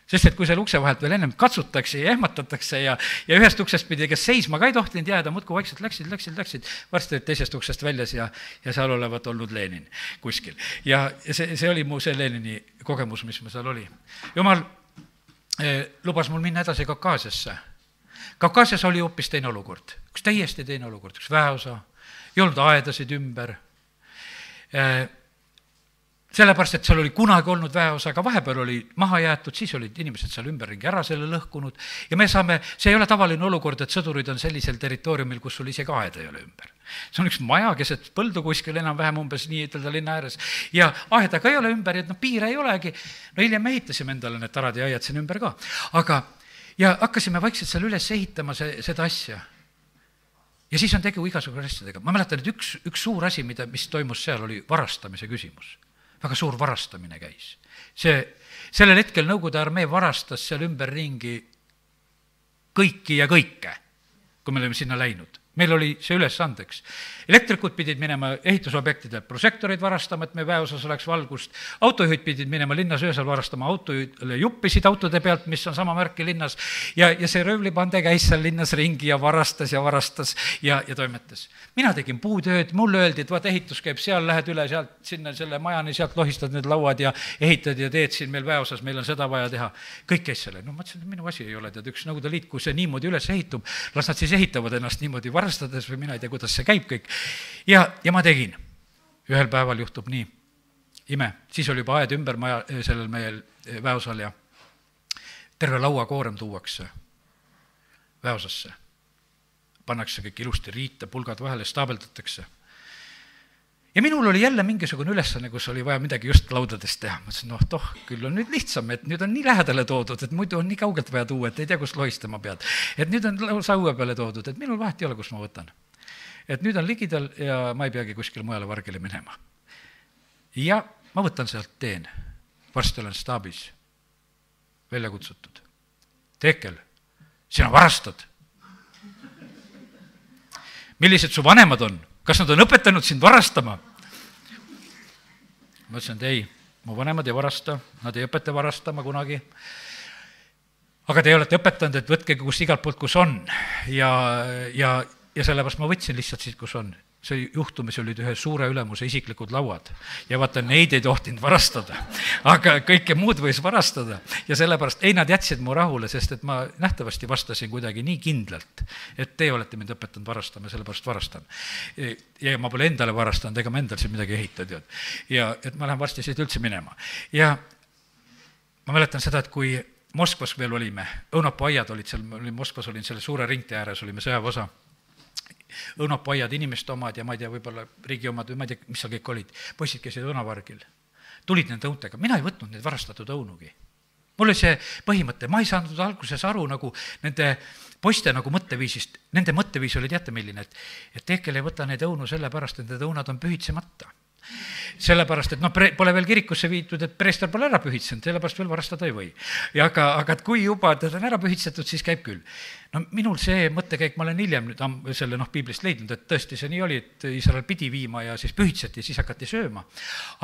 sest et kui seal ukse vahelt veel ennem katsutakse ja ehmatatakse ja, ja ühest uksest pidi, kes seisma ka ei tohtinud jääda, muudkui vaikselt läksid, läksid, läksid, varsti olid teisest uksest väljas ja, ja seal olevat olnud Lenin kuskil. ja, see, see oli mu see Lenini kogemus, mis mul seal oli. jumal eh, lubas mul minna edasi Kaukaasiasse. Kaukaasias oli hoopis teine olukord, üks täiesti teine olukord, üks väeosa, ei olnud aedasid ümber eh,, sellepärast, et seal oli kunagi olnud väeosa, aga vahepeal oli maha jäetud, siis olid inimesed seal ümberringi ära selle lõhkunud. Ja me saame, see ei ole tavaline olukord, et sõdurid on sellisel territooriumil, kus sul isegi aeda ei ole ümber. see on üks maja keset põldu kuskil enam-vähem umbes nii ütelda linna ääres. Ja aeda ka ei ole ümber, et noh, piire ei olegi. no hiljem me ehitasime endale need tarad ja aiad sinna ümber ka, aga ja hakkasime vaikselt seal üles ehitama see, seda asja. Ja siis on tegu igasuguste asjadega, ma mäletan, et üks, üks suur asi, mida, mis toimus seal, oli varastamise küsimus väga suur varastamine käis. see, sellel hetkel Nõukogude armee varastas seal ümberringi kõiki ja kõike, kui me olime sinna läinud meil oli see ülesandeks. elektrikud pidid minema ehitusobjektidelt prožektoreid varastama, et meie väeosas oleks valgust, autojuhid pidid minema linnas öösel varastama autojuhile juppisid autode pealt, mis on sama märki linnas, ja, ja see röövlipande käis seal linnas ringi ja varastas ja varastas ja, ja toimetas. mina tegin puutööd, mulle öeldi, et vaat ehitus käib seal, lähed üle sealt sinna selle majani, sealt lohistad need lauad ja ehitad ja teed siin meil väeosas, meil on seda vaja teha. kõik käis selle, no ma ütlesin, et minu asi ei ole, tead, üks Nõukogude Liit, kui see niimoodi üles ehitub, las nad siis ehitavad ennast niimoodi varastama, arvestades või mina ei tea, kuidas see käib kõik. ja, ja ma tegin. ühel päeval juhtub nii, ime, siis oli juba aed ümber maja, sellel meie väeosal ja terve lauakoorem tuuakse väeosasse. pannakse kõik ilusti riite, pulgad vahele, staabeldatakse ja minul oli jälle mingisugune ülesanne, kus oli vaja midagi just laudadest teha, ma ütlesin, noh, toh, küll on nüüd lihtsam, et nüüd on nii lähedale toodud, et muidu on nii kaugelt vaja tuua, et ei tea, kust lohistama pead. et nüüd on lausa õue peale toodud, et minul vahet ei ole, kust ma võtan. et nüüd on ligidal ja ma ei peagi kuskile mujale vargile minema. ja ma võtan sealt, teen. varsti olen staabis, välja kutsutud. Teekel, sina varastad. millised su vanemad on? kas nad on õpetanud sind varastama? Ma ütlesin, et ei, mu vanemad ei varasta, nad ei õpeta varastama kunagi. aga te olete õpetanud, et võtke kus igalt poolt, kus on ja, ja, ja sellepärast ma võtsin lihtsalt siit, kus on see juhtumis olid ühe suure ülemuse isiklikud lauad ja vaata, neid ei tohtinud varastada. aga kõike muud võis varastada ja sellepärast, ei, nad jätsid mu rahule, sest et ma nähtavasti vastasin kuidagi nii kindlalt, et teie olete mind õpetanud varastama, sellepärast varastan. ja ma pole endale varastanud, ega ma endal siin midagi ei ehita, tead. ja et ma lähen varsti siit üldse minema. ja ma mäletan seda, et kui Moskvas veel olime, õunapuu aiad olid seal, ma olin Moskvas, olin selle suure ringtee ääres, olime sõjaväeosa õunapuuaiad inimeste omad ja ma ei tea, võib-olla riigi omad või ma ei tea, mis seal kõik olid. poisid käisid õunavargil, tulid nende õuntega, mina ei võtnud neid varastatud õunugi. mul oli see põhimõte, ma ei saanud alguses aru nagu nende poiste nagu mõtteviisist, nende mõtteviis oli teate milline, et, et Teekel ei võta neid õunu sellepärast, et need õunad on pühitsemata sellepärast, et noh, pre-, pole veel kirikusse viidud, et preester pole ära pühitsenud, sellepärast veel varastada ei või. ja aga, aga et kui juba teda on ära pühitsetud, siis käib küll. no minul see mõttekäik, ma olen hiljem nüüd am-, selle noh, piiblist leidnud, et tõesti see nii oli, et Iisrael pidi viima ja siis pühitseti, siis hakati sööma.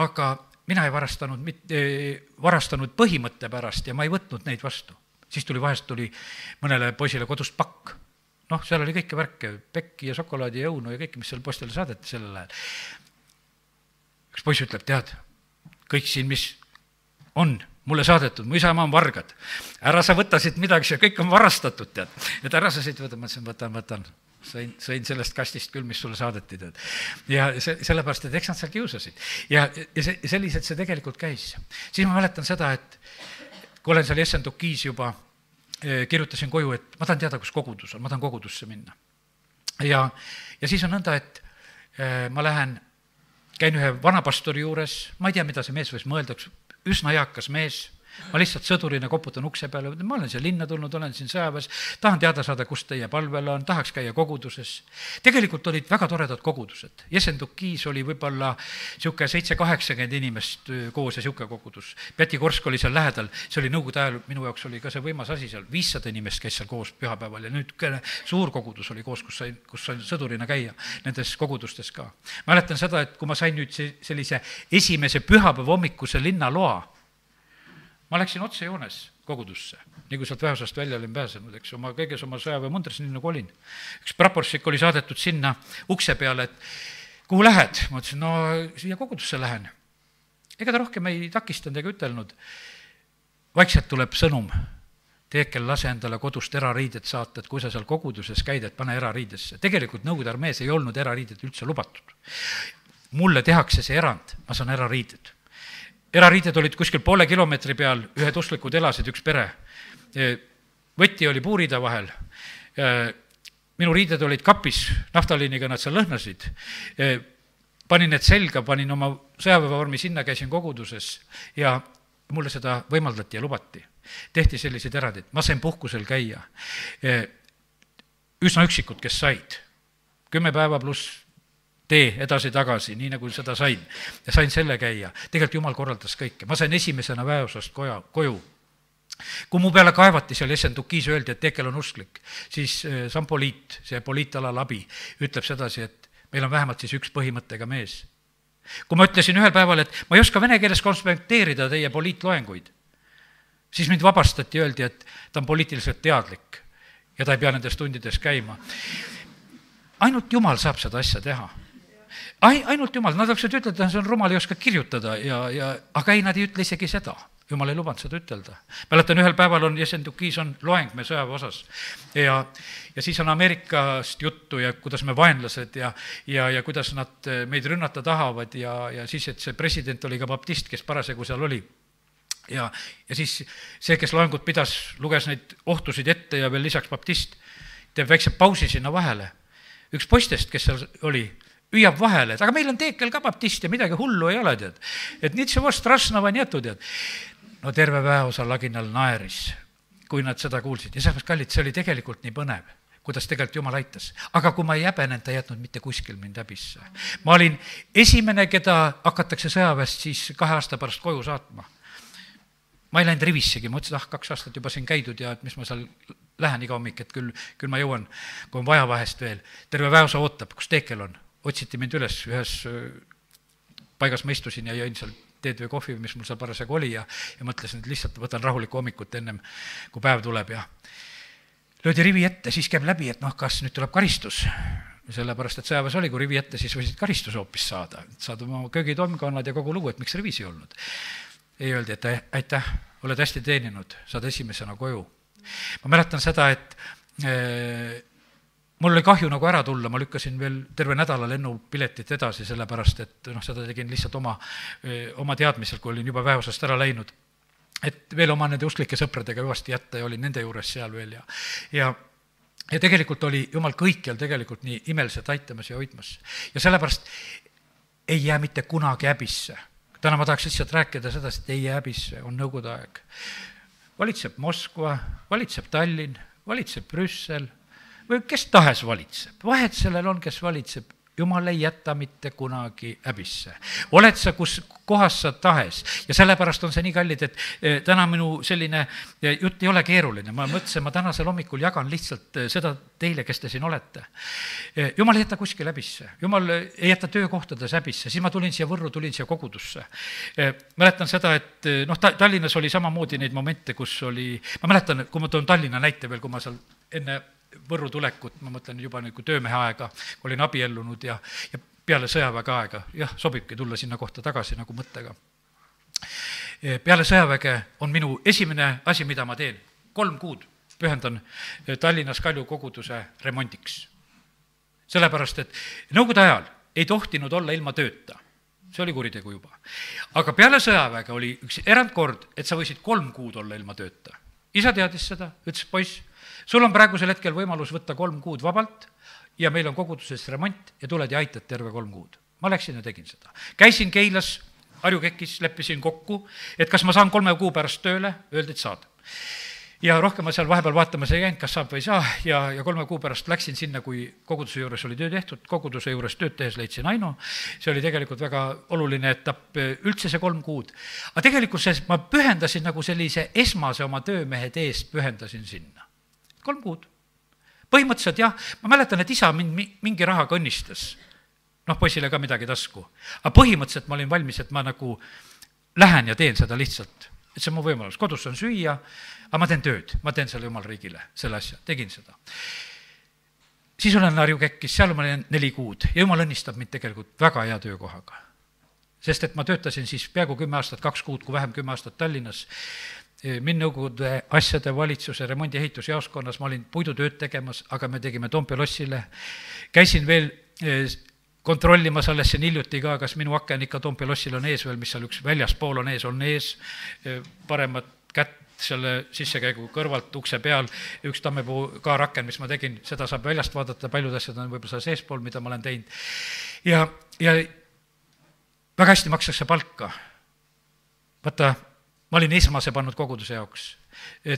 aga mina ei varastanud mitte, varastanud põhimõtte pärast ja ma ei võtnud neid vastu. siis tuli, vahest tuli mõnele poisile kodust pakk noh, seal oli kõike värke, pekki ja šokolaadi ja õunu ja kõike, mis seal postile saadeti sellel ajal üks poiss ütleb, tead, kõik siin, mis on mulle saadetud, mu isa-ema on vargad. ära sa võta siit midagi, see kõik on varastatud, tead. et ära sa siit võta, ma ütlesin, võtan, võtan. sõin, sõin sellest kastist küll, mis sulle saadeti, tead. ja see, sellepärast, et eks nad seal kiusasid. ja, ja see, selliselt see tegelikult käis. siis ma mäletan seda, et kui olen seal Essendukis juba, eh, kirjutasin koju, et ma tahan teada, kus kogudus on, ma tahan kogudusse minna. ja, ja siis on nõnda, et eh, ma lähen käin ühe vanapastori juures, ma ei tea, mida see mees võis mõelda, üks üsna eakas mees ma lihtsalt sõdurina koputan ukse peale, ma olen siia linna tulnud, olen siin sõjaväes, tahan teada saada, kus teie palvel on, tahaks käia koguduses. tegelikult olid väga toredad kogudused, Jesendukis oli võib-olla niisugune seitse-kaheksakümmend inimest koos ja niisugune kogudus. Päti-Korsk oli seal lähedal, see oli nõukogude ajal, minu jaoks oli ka see võimas asi seal, viissada inimest käis seal koos pühapäeval ja nüüd suur kogudus oli koos, kus sai, kus sai sõdurina käia, nendes kogudustes ka. mäletan seda, et kui ma sain nüüd sellise esimese pühapäeva hommikuse linnaloa, ma läksin otsejoones kogudusse, nii kui sealt väeosast välja olin pääsenud, eks, oma kõiges oma sõjaväemundris, nii nagu olin. üks praporšik oli saadetud sinna ukse peale, et kuhu lähed? ma ütlesin, no siia kogudusse lähen. ega ta rohkem ei takistanud ega ütelnud. vaikselt tuleb sõnum, Teekel, lase endale kodust erariided saata, et kui sa seal koguduses käid, et pane erariidesse. tegelikult Nõukogude armees ei olnud erariided üldse lubatud. mulle tehakse see erand, ma saan erariided erariided olid kuskil poole kilomeetri peal, ühed usklikud elasid, üks pere. võti oli puurida vahel, minu riided olid kapis, naftaliiniga nad seal lõhnasid, panin need selga, panin oma sõjaväevormi sinna, käisin koguduses ja mulle seda võimaldati ja lubati. tehti selliseid erandeid, ma sain puhkusel käia. üsna üksikud, kes said, kümme päeva pluss tee edasi-tagasi, nii nagu seda sain. ja sain selle käia, tegelikult jumal korraldas kõike, ma sain esimesena väeosast koja, koju kui mu peale kaevati seal Essendukis, öeldi, et Tekel on usklik, siis äh, Sampoliit, see poliitalal abi, ütleb sedasi, et meil on vähemalt siis üks põhimõttega mees. kui ma ütlesin ühel päeval, et ma ei oska vene keeles konspekteerida teie poliitloenguid, siis mind vabastati, öeldi, et ta on poliitiliselt teadlik ja ta ei pea nendes tundides käima. ainult Jumal saab seda asja teha ai-, ainult jumal, nad võiksid ütelda, see on rumal, ei oska kirjutada ja, ja aga ei, nad ei ütle isegi seda. jumal ei lubanud seda ütelda. mäletan, ühel päeval on Jesendukis on loeng me sõjaväe osas ja, ja siis on Ameerikast juttu ja kuidas me vaenlased ja, ja, ja kuidas nad meid rünnata tahavad ja, ja siis, et see president oli ka baptist, kes parasjagu seal oli ja, ja siis see, kes loengut pidas, luges neid ohtusid ette ja veel lisaks baptist, teeb väikse pausi sinna vahele. üks poistest, kes seal oli, hüüab vahele, et aga meil on teekel ka baptiste, midagi hullu ei ole, tead. et nii, tead. no terve väeosa laginal naeris, kui nad seda kuulsid ja sellepärast, kallid, see oli tegelikult nii põnev kuidas tegelikult Jumal aitas. aga kui ma ei häbenenud, ta ei jätnud mitte kuskil mind häbisse. ma olin esimene, keda hakatakse sõjaväest siis kahe aasta pärast koju saatma. ma ei läinud rivissegi, ma mõtlesin, ah, kaks aastat juba siin käidud ja et mis ma seal lähen iga hommik, et küll, küll ma jõuan, kui on vaja vahest veel. terve väeosa ootab, kus teekel on otsiti mind üles, ühes äh, paigas ma istusin ja jõin seal teed või kohvi, mis mul seal parasjagu oli ja, ja mõtlesin, et lihtsalt võtan rahulikku hommikut ennem, kui päev tuleb ja löödi rivi ette, siis käib läbi, et noh, kas nüüd tuleb karistus. sellepärast, et sõjaväes oli, kui rivi ette, siis võisid karistuse hoopis saada, saad oma köögitomkonnad ja kogu lugu, et miks rivis ei olnud. ei öeldi, et aitäh, oled hästi teeninud, saad esimesena koju. ma mäletan seda, et äh, mul oli kahju nagu ära tulla, ma lükkasin veel terve nädala lennupiletit edasi, sellepärast et noh, seda tegin lihtsalt oma, oma teadmisel, kui olin juba väeosast ära läinud. et veel oma nende usklike sõpradega hüvasti jätta ja olin nende juures seal veel ja, ja ja tegelikult oli Jumal kõikjal tegelikult nii imeliselt aitamas ja hoidmas. ja sellepärast ei jää mitte kunagi häbisse. täna ma tahaks lihtsalt rääkida sedasi, et ei jää häbisse, on nõukogude aeg valitseb Moskva, valitseb Tallinn, valitseb Brüssel või kes tahes valitseb, vahet sellel on, kes valitseb, jumal ei jäta mitte kunagi häbisse. oled sa kus kohas sa tahes ja sellepärast on see nii kallid, et eh, täna minu selline eh, jutt ei ole keeruline, ma mõtlesin, ma tänasel hommikul jagan lihtsalt eh, seda teile, kes te siin olete. jumal ei jäta kuskil häbisse, jumal ei jäta töökohtades häbisse, siis ma tulin siia Võrru, tulin siia kogudusse. mäletan seda, et noh, ta-, Tallinnas oli samamoodi neid momente, kus oli, ma mäletan, kui ma toon Tallinna näite veel, kui ma seal enne Võrru tulekut, ma mõtlen juba nagu töömehe aega, olin abiellunud ja, ja peale sõjaväge aega, jah, sobibki tulla sinna kohta tagasi nagu mõttega. peale sõjaväge on minu esimene asi, mida ma teen, kolm kuud pühendan Tallinnas Kalju koguduse remondiks. sellepärast, et nõukogude ajal ei tohtinud olla ilma tööta see oli kuritegu juba. aga peale sõjaväge oli üks erandkord, et sa võisid kolm kuud olla ilma tööta. isa teadis seda, ütles, poiss, sul on praegusel hetkel võimalus võtta kolm kuud vabalt ja meil on koguduses remont ja tuled ja aitad terve kolm kuud. ma läksin ja tegin seda. käisin Keilas, Harju Kekis, leppisin kokku, et kas ma saan kolme kuu pärast tööle, öeldi, et saad ja rohkem ma seal vahepeal vaatamas ei käinud, kas saab või ei saa ja, ja kolme kuu pärast läksin sinna, kui koguduse juures oli töö tehtud, koguduse juures tööd tehes leidsin Aino, see oli tegelikult väga oluline etapp, üldse see kolm kuud. aga tegelikkuses ma pühendasin nagu sellise esmase oma töömehe teest, pühendasin sinna kolm kuud. põhimõtteliselt jah, ma mäletan, et isa mind mi-, mingi rahaga õnnistas. noh, poisile ka midagi tasku. aga põhimõtteliselt ma olin valmis, et ma nagu lähen ja teen seda lihtsalt. et see on mu võimalus, kodus on süüa, aga ma teen tööd, ma teen selle jumala riigile, selle asja, tegin seda siis olen Harju Kekkis, seal ma olin neli kuud ja jumal õnnistab mind tegelikult väga hea töökohaga. sest et ma töötasin siis peaaegu kümme aastat, kaks kuud, kui vähem kümme aastat Tallinnas Minnõukogude asjade valitsuse remondi ehitusjaoskonnas, ma olin puidutööd tegemas, aga me tegime Toompea lossile. käisin veel eh, kontrollimas alles siin hiljuti ka, kas minu aken ikka Toompea lossil on ees veel, mis seal üks väljaspool on ees, on ees, eh, paremat kätt selle sissekäigu kõrvalt ukse peal, üks tammepuu kaaraken, mis ma tegin, seda saab väljast vaadata, paljud asjad on võib-olla seal seespool, mida ma olen teinud. ja, ja väga hästi makstakse palka. vaata ma olin esmase pannud koguduse jaoks.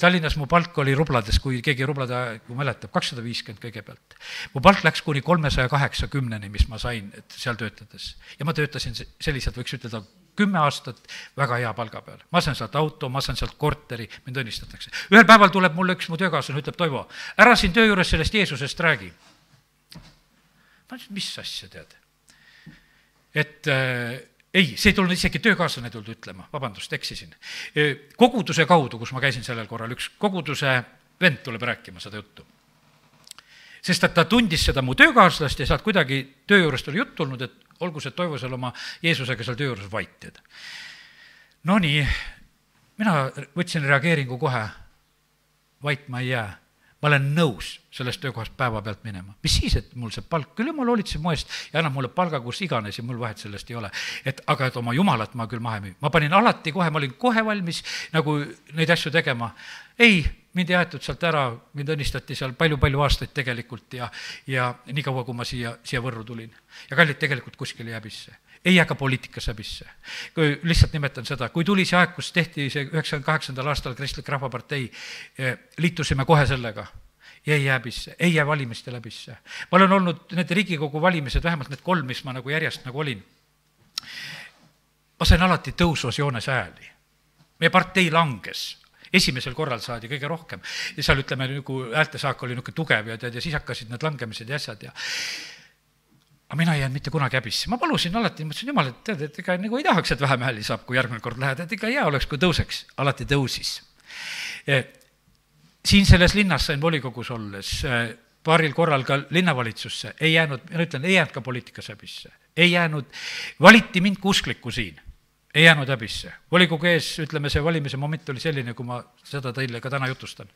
Tallinnas mu palk oli rublades, kui keegi rublade aegu mäletab, kakssada viiskümmend kõigepealt. mu palk läks kuni kolmesaja kaheksakümneni, mis ma sain, seal töötades. ja ma töötasin selliselt, võiks ütelda, kümme aastat väga hea palga peal. ma sain sealt auto, ma sain sealt korteri, mind õnnistatakse. ühel päeval tuleb mulle üks mu töökaaslane, ütleb, Toivo, ära siin töö juures sellest Jeesusest räägi. ma ütlesin, mis asja, tead? et äh, ei, see ei tulnud isegi töökaaslane tulnud ütlema, vabandust, eksisin. koguduse kaudu, kus ma käisin sellel korral, üks koguduse vend tuleb rääkima seda juttu. sest et ta tundis seda mu töökaaslast ja sealt kuidagi töö juurest oli jutt tulnud, et olgu see Toivo seal oma Jeesusega seal töö juures vait, tead. Nonii, mina võtsin reageeringu kohe, vait ma ei jää ma olen nõus sellest töökohast päevapealt minema. mis siis, et mul see palk, küll jumal hoolitseb mu eest ja annab mulle palga kus iganes ja mul vahet sellest ei ole. et aga, et oma jumalat ma küll maha ei müü. ma panin alati kohe, ma olin kohe valmis nagu neid asju tegema. ei, mind ei aetud sealt ära, mind õnnistati seal palju-palju aastaid tegelikult ja, ja niikaua, kui ma siia, siia Võrru tulin. ja kallid, tegelikult kuskile jääb sisse ei jää ka poliitikas häbisse. kui lihtsalt nimetan seda, kui tuli see aeg, kus tehti see üheksakümne kaheksandal aastal Kristlik Rahvapartei, eh, liitusime kohe sellega ja ei jää häbisse, ei jää valimiste läbisse. ma olen olnud need Riigikogu valimised, vähemalt need kolm, mis ma nagu järjest nagu olin, ma sain alati tõusvas joones hääli. meie partei langes esimesel korral saadi kõige rohkem ja seal ütleme, nagu häältesaak oli niisugune tugev ja tead, ja siis hakkasid need langemised ja asjad ja aga mina ei jäänud mitte kunagi häbisse, ma palusin alati, mõtlesin, jumal, et tead, et ega nagu ei tahaks, et vähem hääli saab, kui järgmine kord lähed, et ikka hea oleks, kui tõuseks, alati tõusis. siin selles linnas sain volikogus olles paaril korral ka linnavalitsusse, ei jäänud, ma ütlen, ei jäänud ka poliitikas häbisse. ei jäänud, valiti mind kusklikku siin, ei jäänud häbisse. volikogu ees, ütleme, see valimise moment oli selline, kui ma seda teile ka täna jutustan.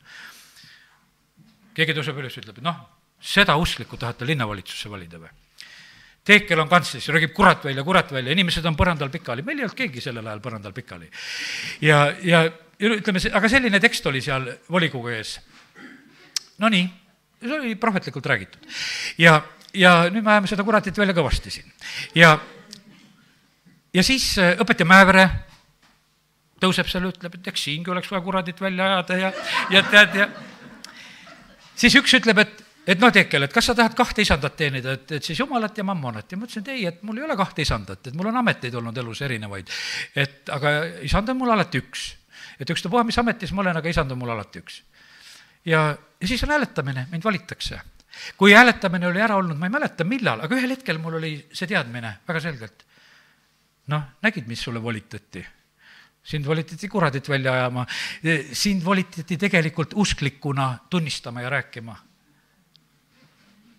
keegi tõuseb üles, ütleb, et noh, seda usklikku tahate linnavalitsusse valida või? Teekel on kantslis, röögib kurat välja, kurat välja, inimesed on põrandal pikali, meil ei olnud keegi sellel ajal põrandal pikali. ja, ja ütleme, aga selline tekst oli seal volikogu ees. Nonii, see oli prohvetlikult räägitud. ja, ja nüüd me ajame seda kuratit välja kõvasti siin. ja, ja siis äh, õpetaja Mäevere tõuseb seal, ütleb, et eks siingi oleks vaja kuradit välja ajada ja, ja tead ja siis üks ütleb, et, et noh, Tekel, et kas sa tahad kahte isandat teenida, et, et siis jumalat ja mammonat ja ma ütlesin, et ei, et mul ei ole kahte isandat, et mul on ameteid olnud elus erinevaid. et aga isand on mul alati üks. et ükstapuha, mis ametis ma olen, aga isand on mul alati üks. ja, ja siis on hääletamine, mind valitakse kui hääletamine oli ära olnud, ma ei mäleta, millal, aga ühel hetkel mul oli see teadmine väga selgelt. noh, nägid, mis sulle volitati? sind volitati kuradit välja ajama, sind volitati tegelikult usklikuna tunnistama ja rääkima.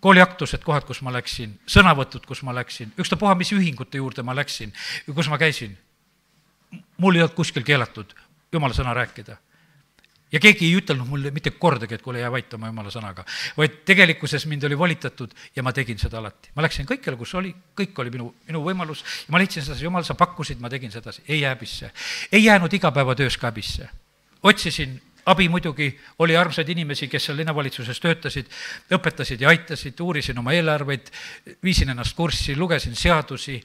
Kooliaktused, kohad, kus ma läksin, sõnavõtud, kus ma läksin, ükstapuha, mis ühingute juurde ma läksin, kus ma käisin. mul ei olnud kuskil keelatud jumala sõna rääkida ja keegi ei ütelnud mulle mitte kordagi, et kuule, jää vait oma jumala sõnaga, vaid tegelikkuses mind oli volitatud ja ma tegin seda alati. ma läksin kõikjale, kus oli, kõik oli minu, minu võimalus ja ma leidsin sedasi, jumal, sa pakkusid, ma tegin sedasi, ei jää häbisse. ei jäänud igapäevatöös ka häbisse. otsisin abi muidugi, oli armsaid inimesi, kes seal linnavalitsuses töötasid, õpetasid ja aitasid, uurisin oma eelarveid, viisin ennast kurssi, lugesin seadusi,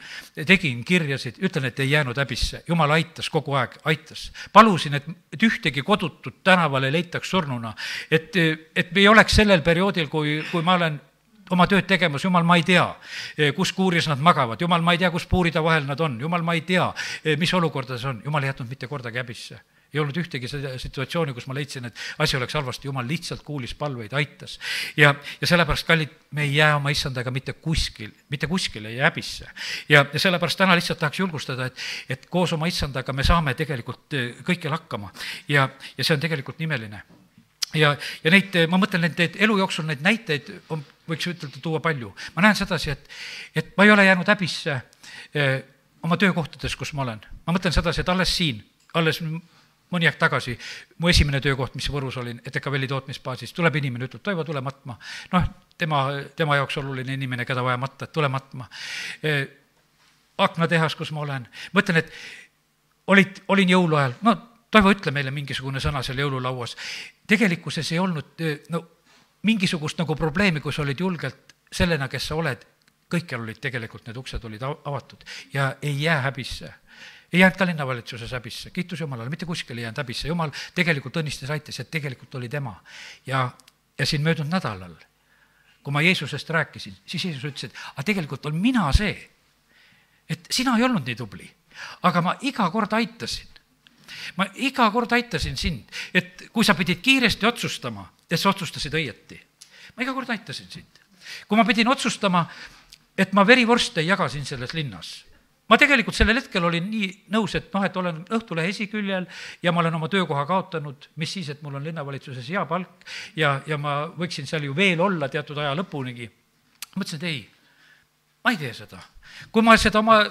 tegin kirjasid, ütlen, et ei jäänud häbisse. jumal aitas kogu aeg, aitas. palusin, et, et ühtegi kodutut tänaval ei leitaks surnuna. et, et me ei oleks sellel perioodil, kui, kui ma olen oma tööd tegemas, jumal, ma ei tea, kus kuuris nad magavad, jumal, ma ei tea, kus puuride vahel nad on, jumal, ma ei tea, mis olukordades on, jumal ei jätnud mitte kordagi häbisse ei olnud ühtegi seda situatsiooni, kus ma leidsin, et asi oleks halvasti, jumal lihtsalt kuulis palveid, aitas. ja, ja sellepärast, kallid, me ei jää oma issandaga mitte kuskil, mitte kuskile ei jää häbisse. ja, ja sellepärast täna lihtsalt tahaks julgustada, et, et koos oma issandaga me saame tegelikult eh, kõikjal hakkama ja, ja see on tegelikult nimeline ja, ja neid, ma mõtlen, et elu jooksul neid näiteid on, võiks ütelda, tuua palju. ma näen sedasi, et, et ma ei ole jäänud häbisse eh, oma töökohtades, kus ma olen. ma mõtlen sedasi, et alles siin, alles mõni aeg tagasi mu esimene töökoht, mis Võrus olin, ETKVL-i tootmisbaasis, tuleb inimene, ütleb, Toivo, tule matma. noh, tema, tema jaoks oluline inimene, keda vaja matta, et tule matma. aknatehas, kus ma olen, ma ütlen, et olid, olin jõuluajal, no Toivo, ütle meile mingisugune sõna seal jõululauas. tegelikkuses ei olnud no mingisugust nagu probleemi, kui sa olid julgelt sellena, kes sa oled, kõikjal olid tegelikult need uksed olid avatud ja ei jää häbisse ei jäänud ka linnavalitsuses häbisse, kiitus Jumalale, mitte kuskil ei jäänud häbisse, Jumal tegelikult õnnistas, aitas, et tegelikult oli tema. ja, ja siin möödunud nädalal, kui ma Jeesusest rääkisin, siis Jeesus ütles, et aga tegelikult olen mina see, et sina ei olnud nii tubli, aga ma iga kord aitasin. ma iga kord aitasin sind, et kui sa pidid kiiresti otsustama, et sa otsustasid õieti. ma iga kord aitasin sind. kui ma pidin otsustama, et ma verivorste jagasin selles linnas ma tegelikult sellel hetkel olin nii nõus, et noh, et olen Õhtulehe esiküljel ja ma olen oma töökoha kaotanud, mis siis, et mul on linnavalitsuses hea palk ja, ja ma võiksin seal ju veel olla teatud aja lõpunigi. mõtlesin, et ei, ma ei tee seda. kui ma seda oma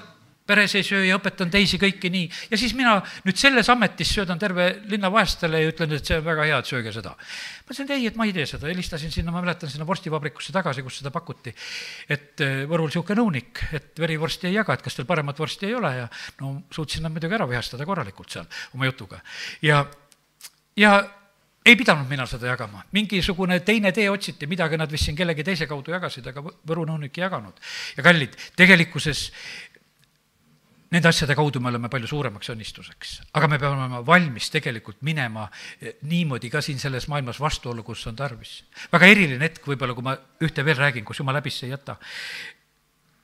peres ei söö ja õpetan teisi kõiki nii. ja siis mina nüüd selles ametis söödan terve linna vaestele ja ütlen, et see on väga hea, et sööge seda. ma ütlesin, et ei, et ma ei tee seda, helistasin sinna, ma mäletan, sinna vorstivabrikusse tagasi, kus seda pakuti. et eh, Võrul niisugune nõunik, et verivorsti ei jaga, et kas teil paremat vorsti ei ole ja no suutsin nad muidugi ära vihastada korralikult seal oma jutuga. ja, ja ei pidanud mina seda jagama, mingisugune teine tee otsiti, midagi nad vist siin kellegi teise kaudu jagasid, aga Võru nõunik ei jaganud. ja kallid, tegelikkuses nende asjade kaudu me oleme palju suuremaks õnnistuseks. aga me peame olema valmis tegelikult minema eh, niimoodi ka siin selles maailmas vastuollu, kus on tarvis. väga eriline hetk võib-olla, kui ma ühte veel räägin, kus jumal häbisse ei jäta.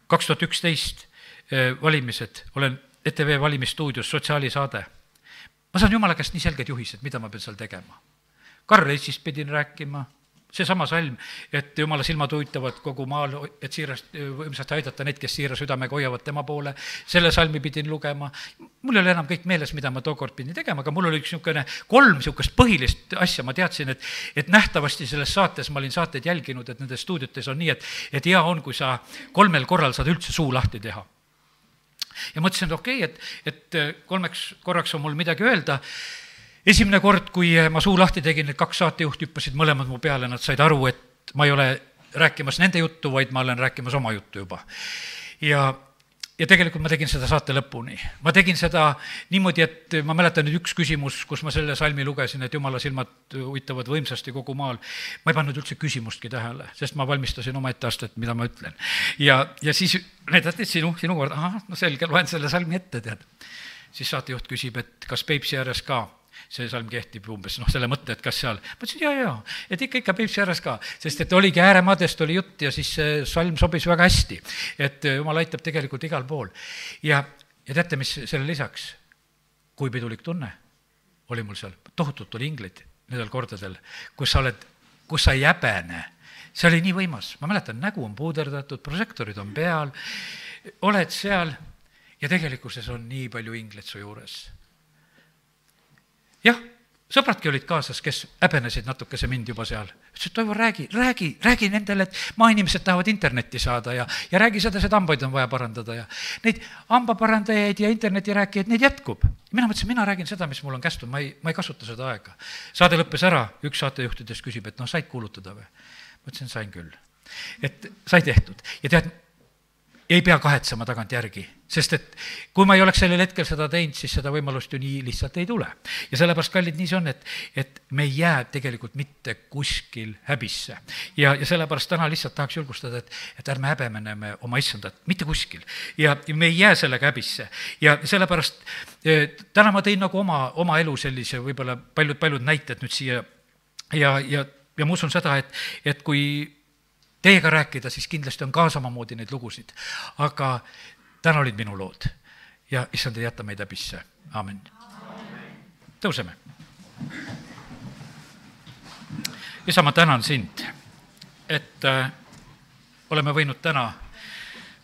kaks tuhat üksteist eh, valimised, olen ETV valimisstuudios, sotsiaalisaade. ma saan jumala käest nii selged juhised, mida ma pean seal tegema. Karl Eestist pidin rääkima seesama salm, et jumala silmad huvitavad kogu maal, et siirast, võimsasti aidata neid, kes siira südamega hoiavad tema poole, selle salmi pidin lugema, mul ei ole enam kõik meeles, mida ma tookord pidin tegema, aga mul oli üks niisugune kolm niisugust põhilist asja, ma teadsin, et et nähtavasti selles saates, ma olin saateid jälginud, et nendes stuudiotes on nii, et et hea on, kui sa kolmel korral saad üldse suu lahti teha. Ja mõtlesin, et okei okay,, et, et kolmeks korraks on mul midagi öelda esimene kord, kui ma suu lahti tegin, need kaks saatejuhti hüppasid mõlemad mu peale, nad said aru, et ma ei ole rääkimas nende juttu, vaid ma olen rääkimas oma juttu juba. ja, ja tegelikult ma tegin seda saate lõpuni. ma tegin seda niimoodi, et ma mäletan nüüd üks küsimus, kus ma selle salmi lugesin, et jumala silmad uitavad võimsasti kogu maal. ma ei pannud üldse küsimustki tähele, sest ma valmistasin omaette astet, mida ma ütlen. ja, ja siis näidati, sinu, sinu kord, ahah, no selge, loen selle salmi ette, tead siis saatejuht küsib, et kas Peipsi ääres ka see salm kehtib umbes, noh, selle mõtte, et kas seal, ma ütlesin jaa, jaa, et ikka, ikka Peipsi ääres ka, sest et oligi ääremaadest oli jutt ja siis see salm sobis väga hästi. et jumal aitab tegelikult igal pool. ja, ja teate, mis selle lisaks, kui pidulik tunne oli mul seal, tohutult tuli ingleid nendel kordadel, kus sa oled, kus sa ei häbene. see oli nii võimas, ma mäletan, nägu on puuderdatud, prožektorid on peal, oled seal ja tegelikkuses on nii palju ingleid su juures jah, sõbradki olid kaasas, kes häbenesid natukese mind juba seal. ütlesid, Toivo, räägi, räägi, räägi nendele, et maainimesed tahavad internetti saada ja, ja räägi sedasi, et hambaid on vaja parandada ja neid hambaparandajaid ja internetirääkijaid, neid jätkub. mina mõtlesin, mina räägin seda, mis mul on kästud, ma ei, ma ei kasuta seda aega. saade lõppes ära, üks saatejuhtidest küsib, et noh, said kuulutada või? ma ütlesin, sain küll. et sai tehtud ja tead, ei pea kahetsema tagantjärgi, sest et kui ma ei oleks sellel hetkel seda teinud, siis seda võimalust ju nii lihtsalt ei tule. ja sellepärast, kallid, nii see on, et, et me ei jää tegelikult mitte kuskil häbisse. ja, ja sellepärast täna lihtsalt tahaks julgustada, et, et ärme häbemeneme oma issandat, mitte kuskil. ja, me ei jää sellega häbisse. ja sellepärast eh, täna ma tõin nagu oma, oma elu sellise võib-olla paljud-paljud näited nüüd siia ja, ja, ja ma usun seda, et, et kui teiega rääkida, siis kindlasti on ka samamoodi neid lugusid. aga täna olid minu lood ja issand ei jäta meid häbisse, aamen. tõuseme. isa, ma tänan sind, et äh, oleme võinud täna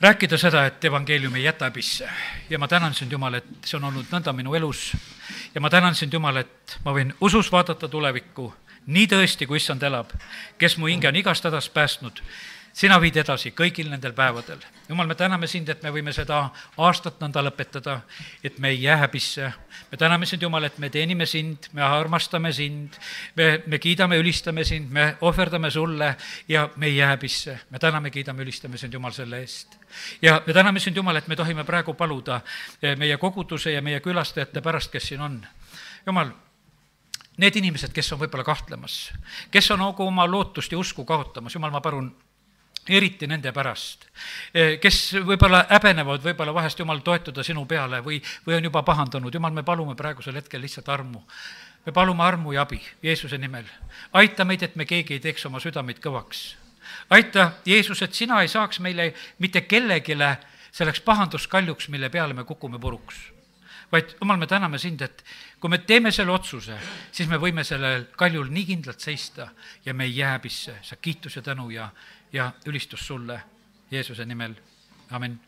rääkida seda, et evangeelium ei jäta häbisse ja ma tänan sind, Jumal, et see on olnud nõnda minu elus ja ma tänan sind, Jumal, et ma võin usus vaadata tulevikku nii tõesti, kui issand elab, kes mu hinge on igast hädast päästnud, sina viid edasi kõigil nendel päevadel. jumal, me täname sind, et me võime seda aastat nõnda lõpetada, et me ei jää häbisse. me täname sind, Jumal, et me teenime sind, me armastame sind, me, me kiidame, ülistame sind, me ohverdame sulle ja me ei jää häbisse. me täname, kiidame, ülistame sind, Jumal, selle eest. ja me täname sind, Jumal, et me tohime praegu paluda eh, meie koguduse ja meie külastajate pärast, kes siin on. Jumal need inimesed, kes on võib-olla kahtlemas, kes on nagu oma lootust ja usku kaotamas, jumal, ma palun, eriti nende pärast, kes võib-olla häbenevad võib-olla vahest, jumal, toetuda sinu peale või, või on juba pahandanud, jumal, me palume praegusel hetkel lihtsalt armu. me palume armu ja abi Jeesuse nimel. aita meid, et me keegi ei teeks oma südameid kõvaks. aita, Jeesus, et sina ei saaks meile mitte kellelegi selleks pahanduskaljuks, mille peale me kukume puruks vaid jumal, me täname sind, et kui me teeme selle otsuse, siis me võime sellel kaljul nii kindlalt seista ja me ei jää häbisse. sa kiitus ja tänu ja, ja ülistus sulle Jeesuse nimel, amin